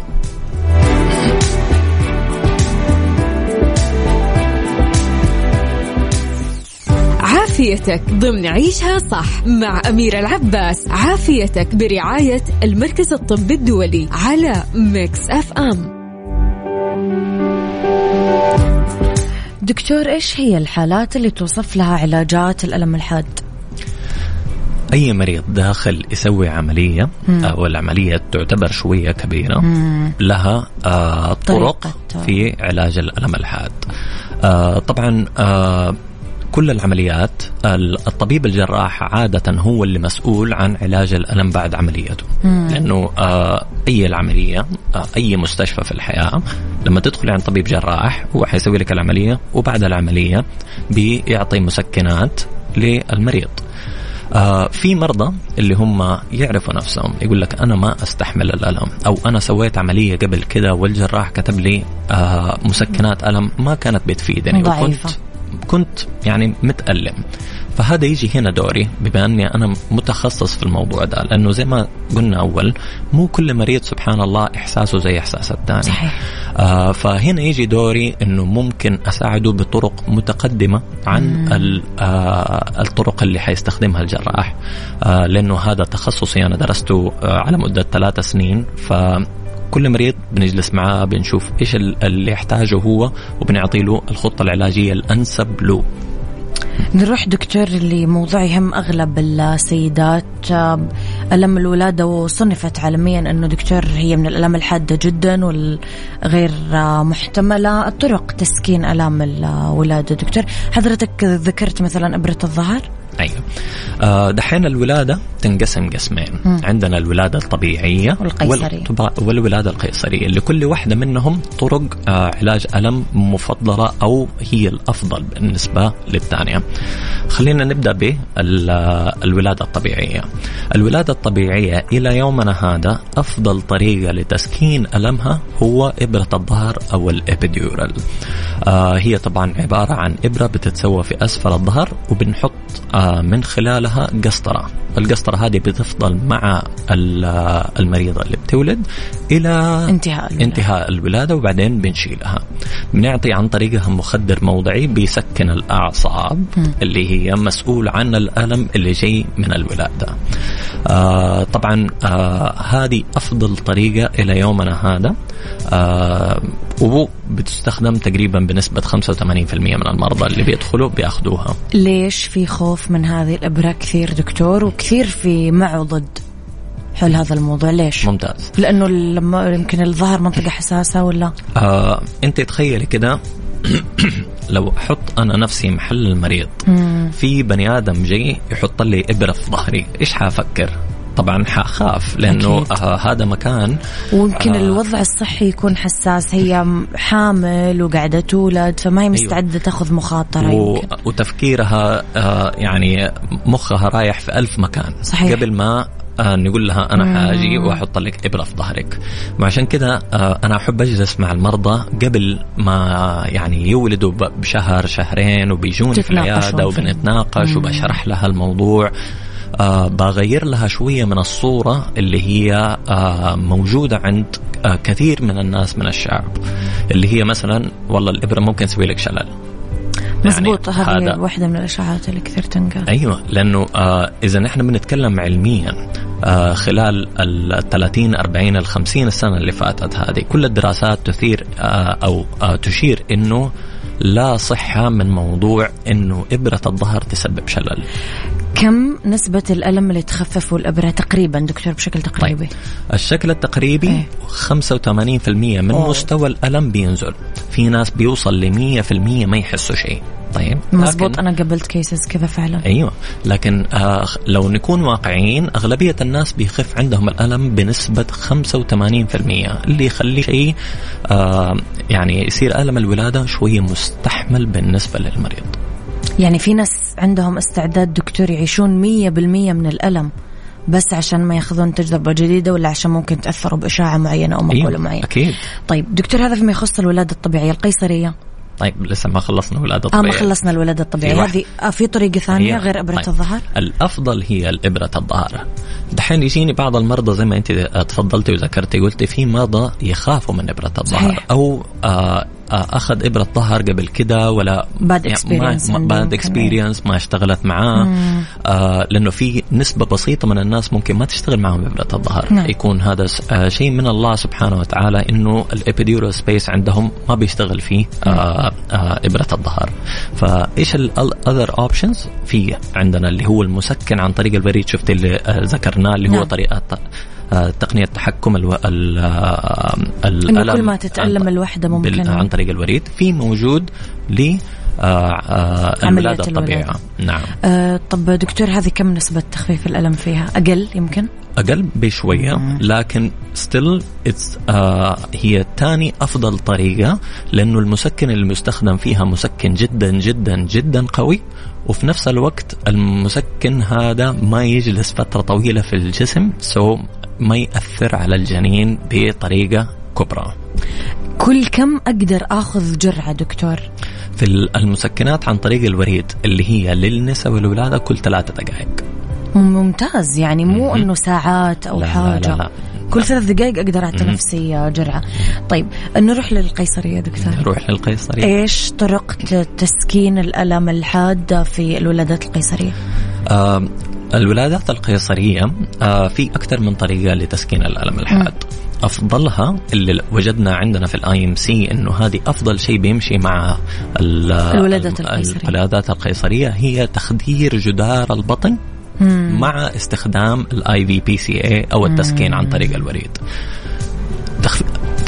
عافيتك ضمن عيشها صح مع أميرة العباس عافيتك برعاية المركز الطبي الدولي على ميكس أف أم دكتور إيش هي الحالات اللي توصف لها علاجات الألم الحاد؟ أي مريض داخل يسوي عملية مم. أو العملية تعتبر شوية كبيرة مم. لها آه طرق في علاج الألم الحاد آه طبعا آه كل العمليات الطبيب الجراح عادة هو اللي مسؤول عن علاج الألم بعد عمليته مم. لأنه آه أي العملية آه أي مستشفى في الحياة لما تدخلي عند طبيب جراح هو حيسوي لك العملية وبعد العملية بيعطي مسكنات للمريض آه في مرضى اللي هم يعرفوا نفسهم يقول لك أنا ما أستحمل الألم أو أنا سويت عملية قبل كذا والجراح كتب لي آه مسكنات ألم ما كانت بتفيدني ضعيفة. وكنت كنت يعني متألم. فهذا يجي هنا دوري بما أني أنا متخصص في الموضوع ده لأنه زي ما قلنا أول مو كل مريض سبحان الله إحساسه زي إحساس الثاني. صحيح. آه فهنا يجي دوري إنه ممكن أساعده بطرق متقدمة عن آه الطرق اللي حيستخدمها الجراح. آه لأنه هذا تخصصي أنا درسته آه على مدة ثلاث سنين ف كل مريض بنجلس معاه بنشوف إيش اللي يحتاجه هو وبنعطي له الخطة العلاجية الأنسب له. نروح دكتور اللي موضوع يهم أغلب السيدات. ألم الولادة وصنفت عالميا إنه دكتور هي من الالام الحادة جدا والغير محتملة. طرق تسكين ألام الولادة. دكتور حضرتك ذكرت مثلا إبرة الظهر؟ أيوه آه دحين الولاده تنقسم قسمين. م. عندنا الولاده الطبيعيه والقيصرية. والولاده القيصرية لكل واحدة منهم طرق آه علاج ألم مفضلة أو هي الأفضل بالنسبة للثانية. خلينا نبدأ بالولاده الطبيعية. الولاده الطبيعية إلى يومنا هذا أفضل طريقة لتسكين ألمها هو إبرة الظهر أو الإبيديورال. آه هي طبعا عبارة عن إبرة بتتسوى في أسفل الظهر وبنحط آه من خلالها قسطرة. القسطرة هذه بتفضل مع المريضة اللي بتولد إلى انتهاء الولادة. انتهاء الولادة وبعدين بنشيلها. بنعطي عن طريقها مخدر موضعي بيسكن الأعصاب م. اللي هي مسؤول عن الألم اللي جاي من الولادة. آه طبعا آه هذه أفضل طريقة إلى يومنا هذا. آه وبتستخدم تقريبا بنسبة 85% من المرضى اللي بيدخلوا بيأخذوها. ليش في خوف من هذه الإبرة كثير دكتور؟ وكثير في معه ضد حول هذا الموضوع ليش؟ ممتاز لأنه لما يمكن الظهر منطقة حساسة ولا؟ آه أنت تخيلي كده [clears throat] لو أحط أنا نفسي محل المريض مم. في بني آدم جاي يحط لي إبرة في ظهري إيش حافكر طبعا حخاف لأنه آه هذا مكان ويمكن آه الوضع الصحي يكون حساس. هي حامل وقاعده تولد فما هي مستعدة أيوة. تأخذ مخاطرة و... يمكن. وتفكيرها آه يعني مخها رايح في ألف مكان. صحيح. قبل ما آه نقول لها أنا حاجي وأحط لك إبرة في ظهرك. وعشان كذا آه أنا أحب أجلس مع المرضى قبل ما يعني يولدوا بشهر شهرين وبيجوني في العيادة وبنتناقش وبشرح لها الموضوع. آه بغير لها شوية من الصورة اللي هي آه موجودة عند آه كثير من الناس من الشعب. اللي هي مثلا والله الإبرة ممكن تسوي لك شلل. مزبوط يعني هذه واحدة من الاشاعات اللي كثير تنقال. أيوه لأنه آه إذا نحن بنتكلم علميا آه خلال ال 30 40 ال 50 السنة اللي فاتت هذه كل الدراسات تثير آه أو آه تشير إنه لا صحة من موضوع إنه إبرة الظهر تسبب شلل. كم نسبة الألم اللي تخففه الإبرة تقريبا دكتور بشكل تقريبي؟ طيب. الشكل التقريبي إيه؟ 85% من أوه. مستوى الألم بينزل في ناس بيوصل ل 100% ما يحسوا شيء طيب مزبوط أنا قبلت كيسز كذا فعلا أيوه لكن آه لو نكون واقعيين أغلبية الناس بيخف عندهم الألم بنسبة 85% اللي يخلي شيء آه يعني يصير ألم الولادة شوية مستحمل بالنسبة للمريض يعني في ناس عندهم استعداد دكتور يعيشون 100% من الألم بس عشان ما ياخذون تجربة جديدة ولا عشان ممكن تأثروا بإشاعة معينة أو مقولة أيوة معينة. أكيد. طيب دكتور هذا فيما يخص الولادة الطبيعية القيصرية. طيب لسه ما خلصنا الولادة الطبيعيه آه ما خلصنا الولادة الطبيعية. هذه آه في طريقة ثانية غير إبرة طيب. الظهر. الأفضل هي الإبرة الظهر. دحين يجيني بعض المرضى زي ما أنت تفضلتي وذكرتي قلتي في مرضى يخافوا من إبرة الظهر. أو آه أخذ إبرة ظهر قبل كده ولا bad experience يعني bad experience ما اشتغلت معاه. آه لأنه في نسبة بسيطة من الناس ممكن ما تشتغل معهم إبرة الظهر. نعم. يكون هذا آه شيء من الله سبحانه وتعالى إنه ال epidural space عندهم ما بيشتغل فيه آه آه إبرة الظهر. فإيش ال other options في عندنا اللي هو المسكن عن طريق الوريد شفت اللي آه ذكرناه اللي نعم. هو طريقة تقنية تحكم ألو... ال... الألم كل ما تتألم الوحدة ممكن. عن طريق الوريد. في موجود ل آه آه الولادة الطبيعية. نعم. آه طب دكتور هذه كم نسبة تخفيف الألم فيها؟ أقل يمكن؟ أقل بشوية لكن still it's آه هي ثاني أفضل طريقة لأنه المسكن المستخدم فيها مسكن جدا جدا جدا قوي وفي نفس الوقت المسكن هذا ما يجلس فترة طويلة في الجسم so ما يأثر على الجنين بطريقة كبرى. كل كم أقدر آخذ جرعة دكتور؟ في المسكنات عن طريق الوريد اللي هي للنساء والولادة كل ثلاثة دقائق. ممتاز يعني مو إنه ساعات أو لا حاجة. لا لا. لا. كل ثلاث دقائق أقدر أعطي نفسي جرعة. طيب نروح للقيصرية دكتور. نروح للقيصرية. إيش طرق تسكين الألم الحادة في الولادات القيصرية؟ الولادات القيصريه آه في أكثر من طريقه لتسكين الألم الحاد. أفضلها اللي وجدنا عندنا في ال IMC إنه هذه أفضل شيء بيمشي مع الولادات القيصرية الولادات القيصرية هي تخدير جدار البطن مم. مع استخدام ال IV PCA أو التسكين عن طريق الوريد.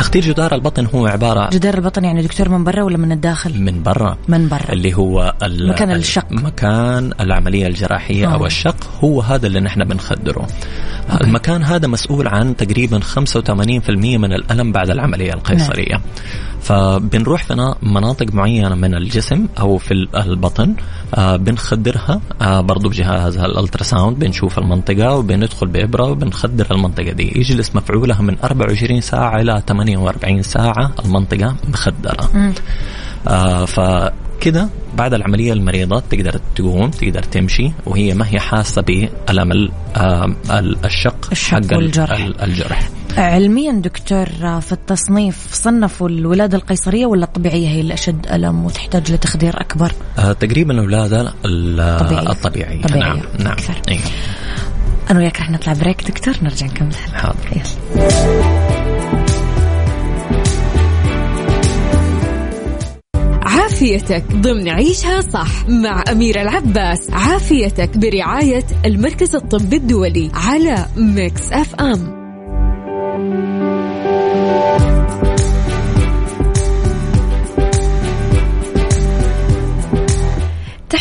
تخدير جدار البطن هو عبارة جدار البطن يعني دكتور من برا ولا من الداخل؟ من برا من برا اللي هو مكان الشق مكان العملية الجراحية أوه. أو الشق هو هذا اللي نحن بنخدره okay. المكان هذا مسؤول عن تقريبا 85% من الألم بعد العملية القيصرية نعم. فبنروح في مناطق معينة من الجسم أو في البطن آه بنخدرها آه برضو بجهاز ال ultrasound بنشوف المنطقة وبندخل بإبرة وبنخدر المنطقة دي يجلس مفعولها من 24 ساعة إلى 48 ساعة المنطقة مخدرة آه فكده بعد العملية المريضة تقدر تقوم تقدر تمشي وهي ما هي حاسة بألم آه الشق, حق والجرح. الجرح علميا دكتور في التصنيف صنفوا الولادة القيصرية ولا الطبيعية هي اللي أشد ألم وتحتاج لتخدير أكبر؟ آه تقريبا الولادة الطبيعية الطبيعية, طبيعية. نعم نعم أكثر. أيوه. أنا وياك رح نطلع بريك دكتور نرجع نكمل حاضر يلا. عافيتك ضمن عيشها صح مع أميرة العباس. عافيتك برعاية المركز الطبي الدولي على Mix FM.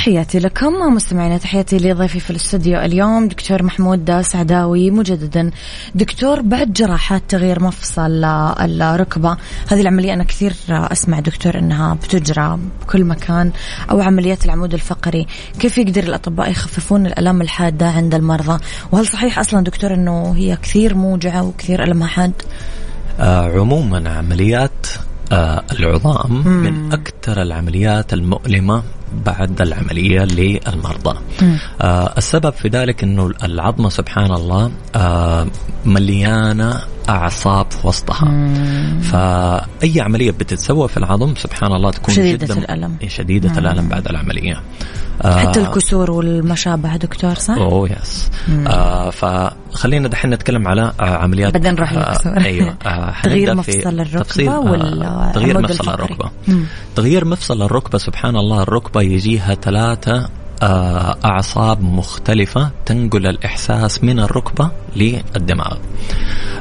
تحياتي لكم مستمعينا تحياتي لضيفي في الاستوديو اليوم دكتور محمود سعداوي مجددا دكتور بعد جراحات تغيير مفصل الركبة هذه العملية أنا كثير أسمع دكتور أنها بتجرى بكل مكان أو عمليات العمود الفقري. كيف يقدر الأطباء يخففون الألام الحادة عند المرضى؟ وهل صحيح أصلا دكتور أنه هي كثير موجعة وكثير ألمها حاد؟ آه عموما عمليات آه العظام مم. من أكثر العمليات المؤلمة بعد العملية للمرضى. آه السبب في ذلك أنه العظمة سبحان الله آه مليانة أعصاب في وسطها. مم. فأي عملية بتتسوى في العظم سبحان الله تكون شديدة جدا الألم. شديدة مم. الألم بعد العملية. آه حتى الكسور والمشابه دكتور صح؟ أوه يس. آه فخلينا دحين نتكلم على آه عمليات بعدين نروح للكسور. آه أيوه آه [laughs] تغيير مفصل الركبة ولا تغيير مفصل الركبة. تغيير مفصل الركبة سبحان الله الركبة يجيها ثلاثة أعصاب مختلفة تنقل الإحساس من الركبة للدماغ.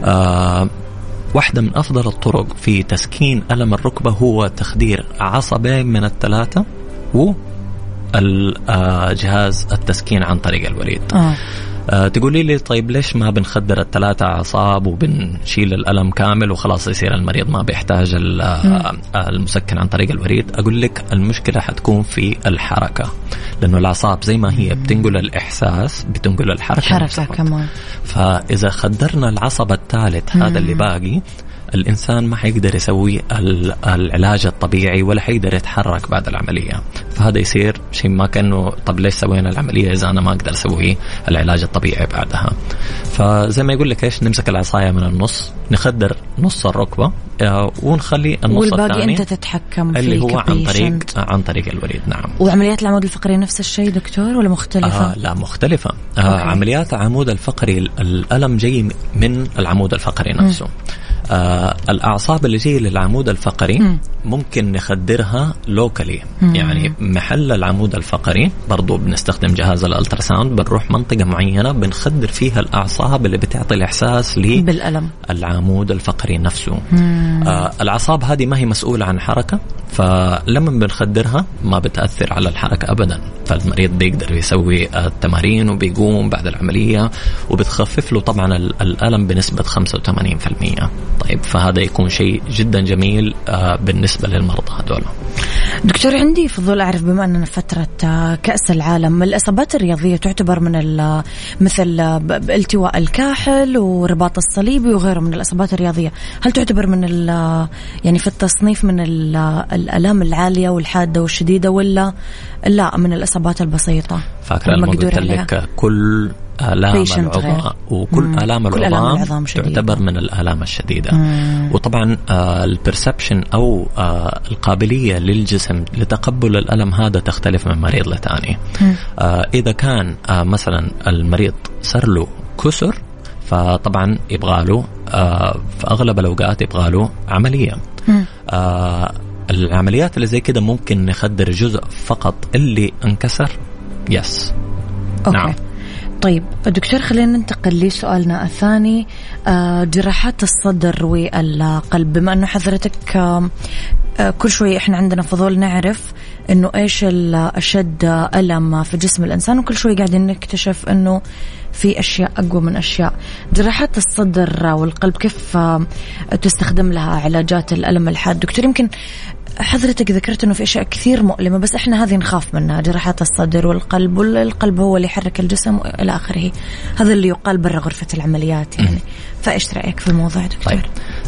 آه واحدة من أفضل الطرق في تسكين ألم الركبة هو تخدير عصبين من الثلاثة و جهاز التسكين عن طريق الوريد آه. آه تقولي لي طيب ليش ما بنخدر الثلاثة أعصاب وبنشيل الألم كامل وخلاص يصير المريض ما بيحتاج المسكن عن طريق الوريد؟ أقول لك المشكلة حتكون في الحركة لأنه الأعصاب زي ما هي بتنقل الإحساس بتنقل الحركة حركة كمان. فإذا خدرنا العصب الثالث هذا اللي باقي الإنسان ما حيقدر يسوي العلاج الطبيعي ولا حيقدر يتحرك بعد العملية. فهذا يصير شيء ما كأنه طب ليش سوينا العملية إذا أنا ما أقدر أسوي العلاج الطبيعي بعدها. فزي ما يقول لك إيش نمسك العصاية من النص نخدر نص الركبة ونخلي النص والباقي أنت تتحكم فيه اللي هو عن طريق عن طريق الوريد نعم. وعمليات العمود الفقري نفس الشيء دكتور ولا مختلفة؟ آه لا مختلفة. آه عمليات العمود الفقري الألم جاي من العمود الفقري نفسه. م. آه الأعصاب اللي جاية للعمود الفقري م. ممكن نخدرها locally يعني محل العمود الفقري برضو بنستخدم جهاز ال ultrasound بنروح منطقة معينة بنخدر فيها الأعصاب اللي بتعطي الإحساس ل بالألم. العمود الفقري نفسه. آه الأعصاب هذه ما هي مسؤولة عن حركة فلما بنخدرها ما بتأثر على الحركة ابدا. فالمريض بيقدر يسوي التمارين وبيقوم بعد العملية وبتخفف له طبعا الألم بنسبة 85% طيب فهذا يكون شيء جدا جميل آه بالنسبة للمرضى هذول. دكتور عندي فضول أعرف بما أننا فترة آه، كأس العالم الإصابات الرياضية تعتبر من مثل التواء الكاحل ورباط الصليبي وغيره من الإصابات الرياضية هل تعتبر من يعني في التصنيف من الألام العالية والحادة والشديدة ولا لا من الإصابات البسيطة؟ فاكره لما قلت لك كل آلام العظام وكل مم. آلام كل العظام, العظام تعتبر من الآلام الشديدة. مم. وطبعا آه البرسبشن أو آه القابلية للجسم لتقبل الألم هذا تختلف من مريض لثاني آه إذا كان مثلا المريض صار له كسر فطبعا يبغى له في أغلب الأوقات يبغى له عملية. العمليات اللي زي كده ممكن نخدر جزء فقط اللي انكسر. yes okay. نعم. طيب دكتور خلينا ننتقل لسؤالنا الثاني. آه، جراحات الصدر والقلب. بما أنه حضرتك آه، كل شوي إحنا عندنا فضول نعرف إنه إيش الاشد ألم في جسم الإنسان وكل شوي قاعدين نكتشف إنه في أشياء أقوى من أشياء. جراحات الصدر والقلب كيف آه، تستخدم لها علاجات الألم الحاد؟ دكتور يمكن حضرتك ذكرت إنه في أشياء كثير مؤلمة بس إحنا هذه نخاف منها جراحات الصدر والقلب والقلب هو اللي يحرك الجسم إلى آخره. هذا اللي يقال برا غرفة العمليات يعني. فإيش رأيك في الموضوع دكتور؟ طيب.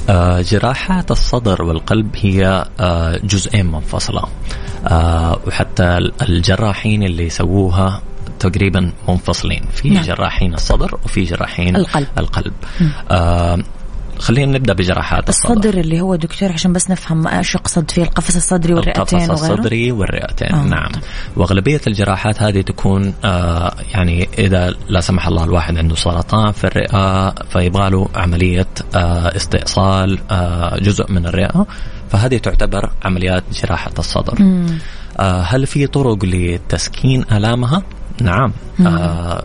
آه جراحات الصدر والقلب هي آه جزئين منفصله آه وحتى الجراحين اللي يسووها تقريبا منفصلين. في نعم. جراحين الصدر وفي جراحين القلب. القلب. آه خلينا نبدأ بجراحات الصدر. الصدر اللي هو دكتور عشان بس نفهم إيش يقصد فيه القفص الصدري والرئتين القفص وغيره. الصدري والرئتين آه. نعم. وأغلبية الجراحات هذه تكون آه يعني إذا لا سمح الله الواحد عنده سرطان في الرئة فيبغى له عملية آه استئصال آه جزء من الرئة. فهذه تعتبر عمليات جراحة الصدر. آه هل في طرق لتسكين آلامها؟ نعم. آه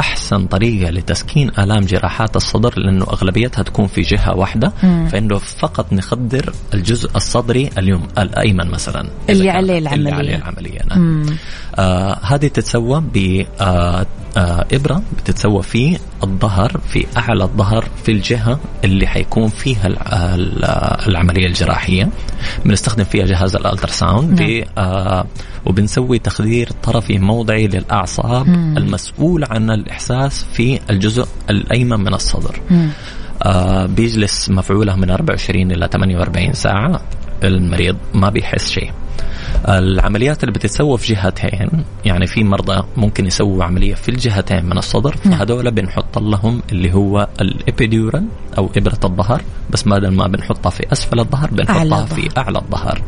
أحسن طريقة لتسكين آلام جراحات الصدر لأنه أغلبيتها تكون في جهة واحدة. فإنه فقط نخدر الجزء الصدري اليوم الأيمن مثلا اللي عليه العملية اللي عليه العملية نعم. آه هذه تتسوى ب آه آه إبرة بتتسوى في الظهر في أعلى الظهر في الجهة اللي حيكون فيها العملية الجراحية بنستخدم فيها جهاز الالتراساوند نعم. آه وبنسوي تخدير طرفي موضعي للأعصاب مم. المسؤول عن الإحساس في الجزء الأيمن من الصدر. آه بيجلس مفعوله من 24 إلى 48 ساعة. المريض ما بيحس شيء. العمليات اللي بتتسوى في جهتين يعني في مرضى ممكن يسووا عملية في الجهتين من الصدر. فهذول بنحط لهم اللي هو ال epidural أو إبرة الظهر. بس بدل ما بنحطها في أسفل الظهر بنحطها أعلى في أعلى الظهر.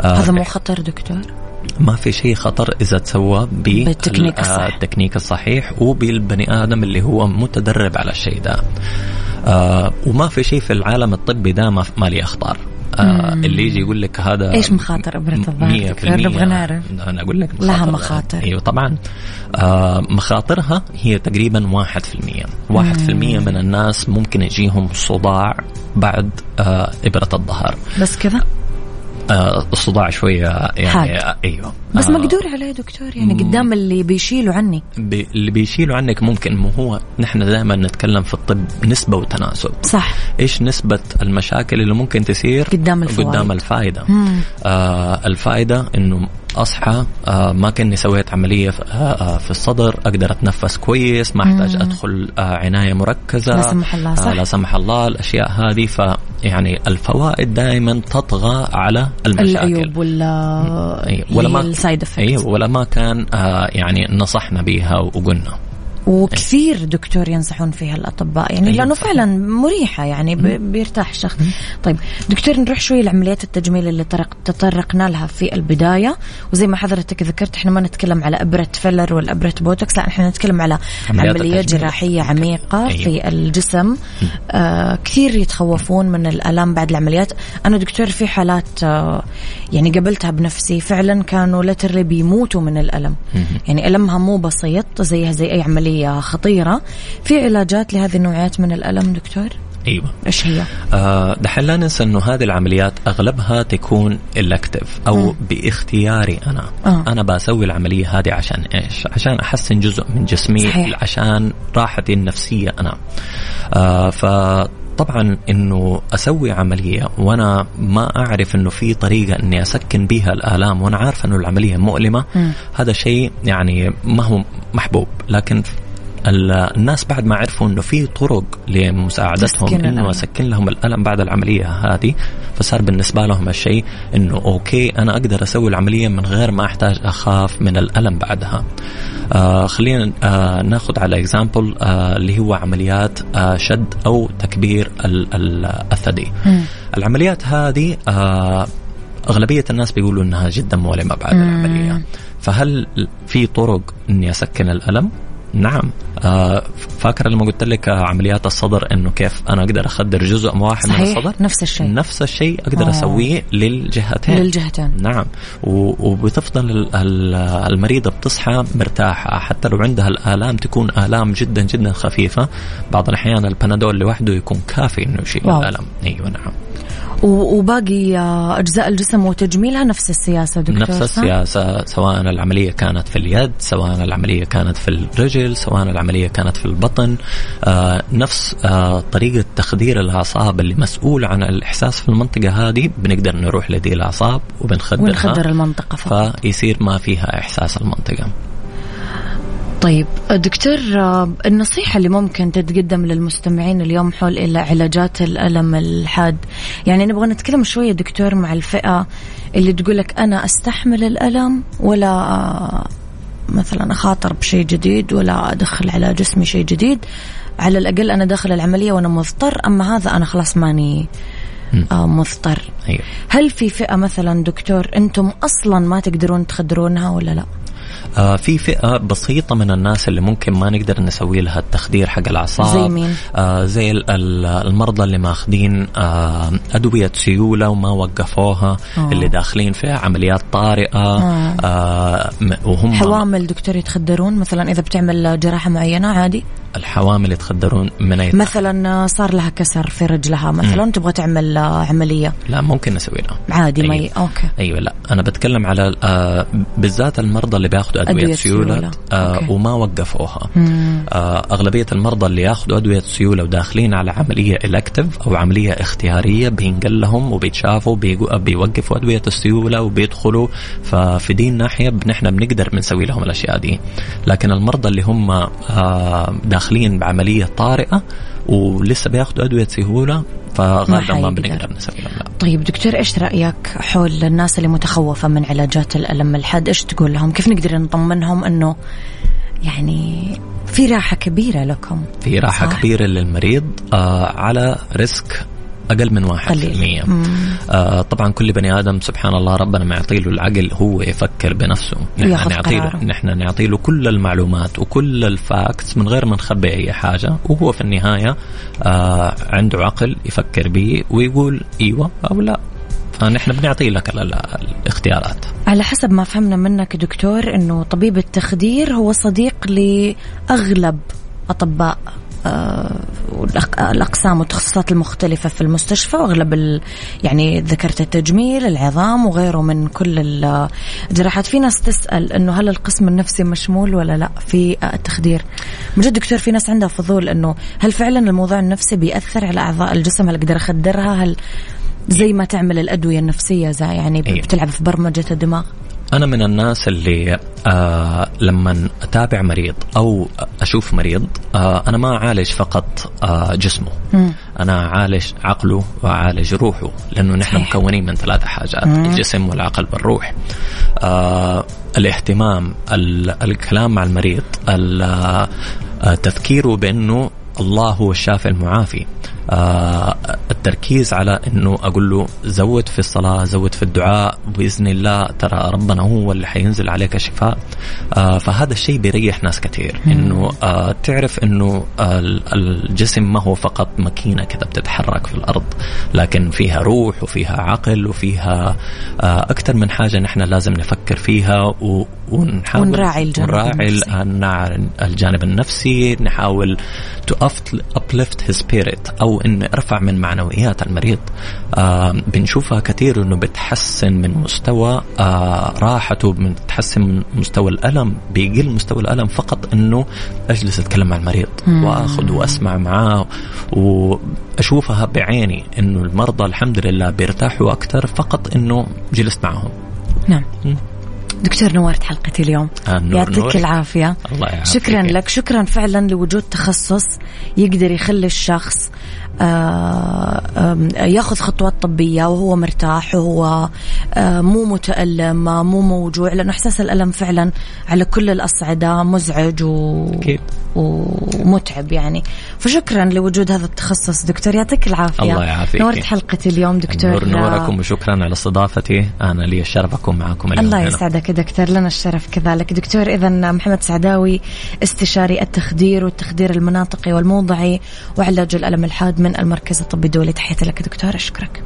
آه هذا مو خطر دكتور؟ ما في شيء خطر إذا تسوى بالتكنيك الصحيح. التكنيك الصحيح وبالبني آدم اللي هو متدرب على الشيء ده. آه وما في شيء في العالم الطبي ده ما, ما له أخطار. آه اللي يجي يقول لك هذا إيش مخاطر أبرة الظهر؟ نبغى نعرف أنا أقول لك مخاطر لها مخاطر. أيوه طبعا. آه مخاطرها هي تقريبا 1% 1% من الناس ممكن يجيهم صداع بعد آه إبرة الظهر. بس كذا؟ آه الصداع شوية يعني حاد. أيوه. بس آه. مقدور عليه دكتور يعني قدام اللي بيشيلوا عني. بي اللي بيشيلوا عنك ممكن مو هو نحن دائما نتكلم في الطب نسبة وتناسب. صح. إيش نسبة المشاكل اللي ممكن تصير قدام الفوائد. قدام الفائدة؟ آه الفائدة إنه أصحى آه ما كأني سويت عملية في, آه, آه، في الصدر أقدر أتنفس كويس ما أحتاج أدخل عناية مركزة لا سمح الله صح. لا سمح الله الأشياء هذه فيعني الفوائد دائما تطغى على المشاكل. العيوب ولا ولا ما ال side effect أيوه ولا ما كان يعني نصحنا بها وقلنا. وكثير دكتور ينصحون فيها الأطباء. يعني أيوة. لأنه فعلا مريحة يعني بيرتاح الشخص. طيب دكتور نروح شوي لعمليات التجميل اللي تطرقنا لها في البداية. وزي ما حضرتك ذكرت إحنا ما نتكلم على ابره filler ولا ابره بوتوكس لا إحنا نتكلم على عمليات جراحية عميقة أيوة. في الجسم. آه كثير يتخوفون من الألام بعد العمليات. أنا دكتور في حالات آه يعني قابلتها بنفسي. فعلا كانوا literally بيموتوا من الألم. يعني ألمها مو بسيط زيها زي أي عمليه خطيرة في علاجات لهذه النوعيات من الألم دكتور أيوه إيش هي؟ آه دحين لا ننسى إنه هذه العمليات أغلبها تكون الكتف أو م. بإختياري أنا آه. أنا بسوي العملية هذه عشان إيش؟ عشان أحسن جزء من جسمي صحيح. عشان راحتي النفسية أنا آه ف طبعا إنه أسوي عملية وأنا ما أعرف إنه في طريقة إني أسكن بها الآلام وأنا عارف إنه العملية مؤلمة م. هذا شيء يعني ما هو محبوب لكن الناس بعد ما عرفوا إنه في طرق لمساعدتهم إنه أسكن لهم الألم بعد العملية هذه فصار بالنسبة لهم الشيء إنه okay أنا أقدر أسوي العملية من غير ما أحتاج أخاف من الألم بعدها. آه خلينا آه ناخذ على example آه اللي هو عمليات آه شد أو تكبير الثدي. العمليات هذه آه أغلبية الناس بيقولوا أنها جدا مؤلمة بعد العملية فهل في طرق أني أسكن الألم؟ نعم آه فاكر لما قلت لك عمليات الصدر إنه كيف أنا أقدر أخدر جزء واحد صحيح. من الصدر؟ نفس الشيء. نفس الشيء أقدر أوه. أسويه للجهتين. للجهتين. نعم. وبتفضل المريضة بتصحى مرتاحة حتى لو عندها الآلام تكون آلام جدا جدا خفيفة. بعض الأحيان البنادول لوحده يكون كافي إنه يشيل الالم أيوه نعم. وباقي أجزاء الجسم وتجميلها نفس السياسة دكتور نفس السياسة سواء العملية كانت في اليد سواء العملية كانت في الرجل سواء العملية كانت في البطن. آه نفس آه طريقة تخدير الأعصاب اللي مسؤول عن الإحساس في المنطقة هذه بنقدر نروح لدي الأعصاب وبنخدرها. ونخدر المنطقة فقط. فيصير ما فيها إحساس المنطقة. طيب دكتور النصيحة اللي ممكن تتقدم للمستمعين اليوم حول علاجات الألم الحاد. يعني نبغى نتكلم شوية دكتور مع الفئة اللي تقول لك أنا أستحمل الألم ولا مثلا أخاطر بشيء جديد ولا أدخل على جسمي شيء جديد على الأقل أنا داخل العملية وأنا مضطر أما هذا أنا خلاص ماني آه مضطر أيوه. هل في فئة مثلا دكتور أنتم أصلا ما تقدرون تخدرونها ولا لا؟ آه في فئة بسيطة من الناس اللي ممكن ما نقدر نسوي لها التخدير حق الأعصاب زي مين؟ آه زي المرضى اللي ماخذين آه أدوية سيولة وما وقفوها أوه. اللي داخلين في عمليات طارئة آه. آه وهم حوامل دكتور يتخدرون مثلا إذا بتعمل جراحة معينة عادي الحوامل يتخدرون من أي مثلا صار لها كسر في رجلها مثلا تبغى تعمل عملية لا ممكن نسوي لها عادي أيوة. مي okay أيوه لا أنا بتكلم على آه بالذات المرضى اللي بياخذوا أدوية, أدوية سيولة, سيولة. آه وما وقفوها. آه أغلبية المرضى اللي ياخذوا أدوية سيولة وداخلين على عملية الكتف أو عملية اختيارية بينقل لهم وبيتشافوا بيوقفوا أدوية السيولة وبيدخلوا. ففي دي الناحيه نحن بنقدر بنسوي لهم الأشياء دي. لكن المرضى اللي هم آه داخلين بعملية طارئة ولسه بياخذوا أدوية سهولة فغالبا ما بنقدر نسوي لا. طيب دكتور إيش رأيك حول الناس اللي متخوفة من علاجات الألم الحاد إيش تقول لهم كيف نقدر نطمنهم إنه يعني في راحة كبيرة لكم في راحة صح؟ كبيرة للمريض آه على risk أقل من واحد في المية. آه طبعا كل بني آدم سبحان الله ربنا ما يعطي له العقل هو يفكر بنفسه. نحن نعطي له نحن نعطي له كل المعلومات وكل ال facts من غير ما نخبي أي حاجة. وهو في النهاية آه عنده عقل يفكر به ويقول إيوه أو لا. فنحن بنعطي لك الاختيارات. على حسب ما فهمنا منك دكتور إنه طبيب التخدير هو صديق لأغلب أطباء. الاقسام والتخصصات المختلفة في المستشفى وأغلب يعني ذكرت التجميل العظام وغيره من كل الجراحات. في ناس تسأل إنه هل القسم النفسي مشمول ولا لا في التخدير؟ من جد دكتور في ناس عندها فضول إنه هل فعلا الموضوع النفسي بيأثر على أعضاء الجسم؟ هل أقدر أخدرها؟ هل زي ما تعمل الأدوية النفسية زي يعني أيوة. بتلعب في برمجة الدماغ؟ أنا من الناس اللي آه لما أتابع مريض أو أشوف مريض آه أنا ما أعالج فقط آه جسمه م. أنا أعالج عقله وأعالج روحه لأنه نحن. مكونين من ثلاثة حاجات م. الجسم والعقل والروح آه الاهتمام الكلام مع المريض تذكيره بأنه الله هو الشافي المعافي آه التركيز على إنه أقول له زود في الصلاة زود في الدعاء بإذن الله ترى ربنا هو اللي حينزل عليك الشفاء آه فهذا الشيء بيريح ناس كثير. إنه آه تعرف إنه آه الجسم ما هو فقط ماكينة كذا بتتحرك في الأرض لكن فيها روح وفيها عقل وفيها آه أكثر من حاجة نحن لازم نفكر فيها ونحاول ونراعي الجانب ونراعي النفسي. الجانب النفسي نحاول تو uplift his spirit أو انه ارفع من معنويات المريض. آه بنشوفها كثير إنه بتحسن من مستوى آه راحته بتحسن من مستوى الألم بيقل مستوى الألم فقط إنه أجلس أتكلم مع المريض وآخذ وأسمع معاه. وأشوفها بعيني إنه المرضى الحمد لله بيرتاحوا أكثر فقط إنه جلست معهم. نعم. دكتور نورت حلقتي اليوم. آه يعطيك العافية. الله شكرا لك. شكرا فعلا لوجود تخصص يقدر يخلي الشخص ياخذ خطوات طبية وهو مرتاح وهو آه، مو متألم مو موجوع لأنه إحساس الألم فعلا على كل الأصعدة مزعج و... ومتعب يعني. فشكرا لوجود هذا التخصص. دكتور يعطيك العافية. الله يعافيك. نورت حلقتي اليوم دكتور. نور نوركم وشكرا على استضافتي. أنا لي الشرف أكون معكم اليوم الله يسعدك دكتور. لنا الشرف كذلك. دكتور إذا محمد سعداوي استشاري التخدير والتخدير المناطقي والموضعي وعلاج الألم الحاد من المركز الطبي الدولي. تحياتي لك دكتور أشكرك.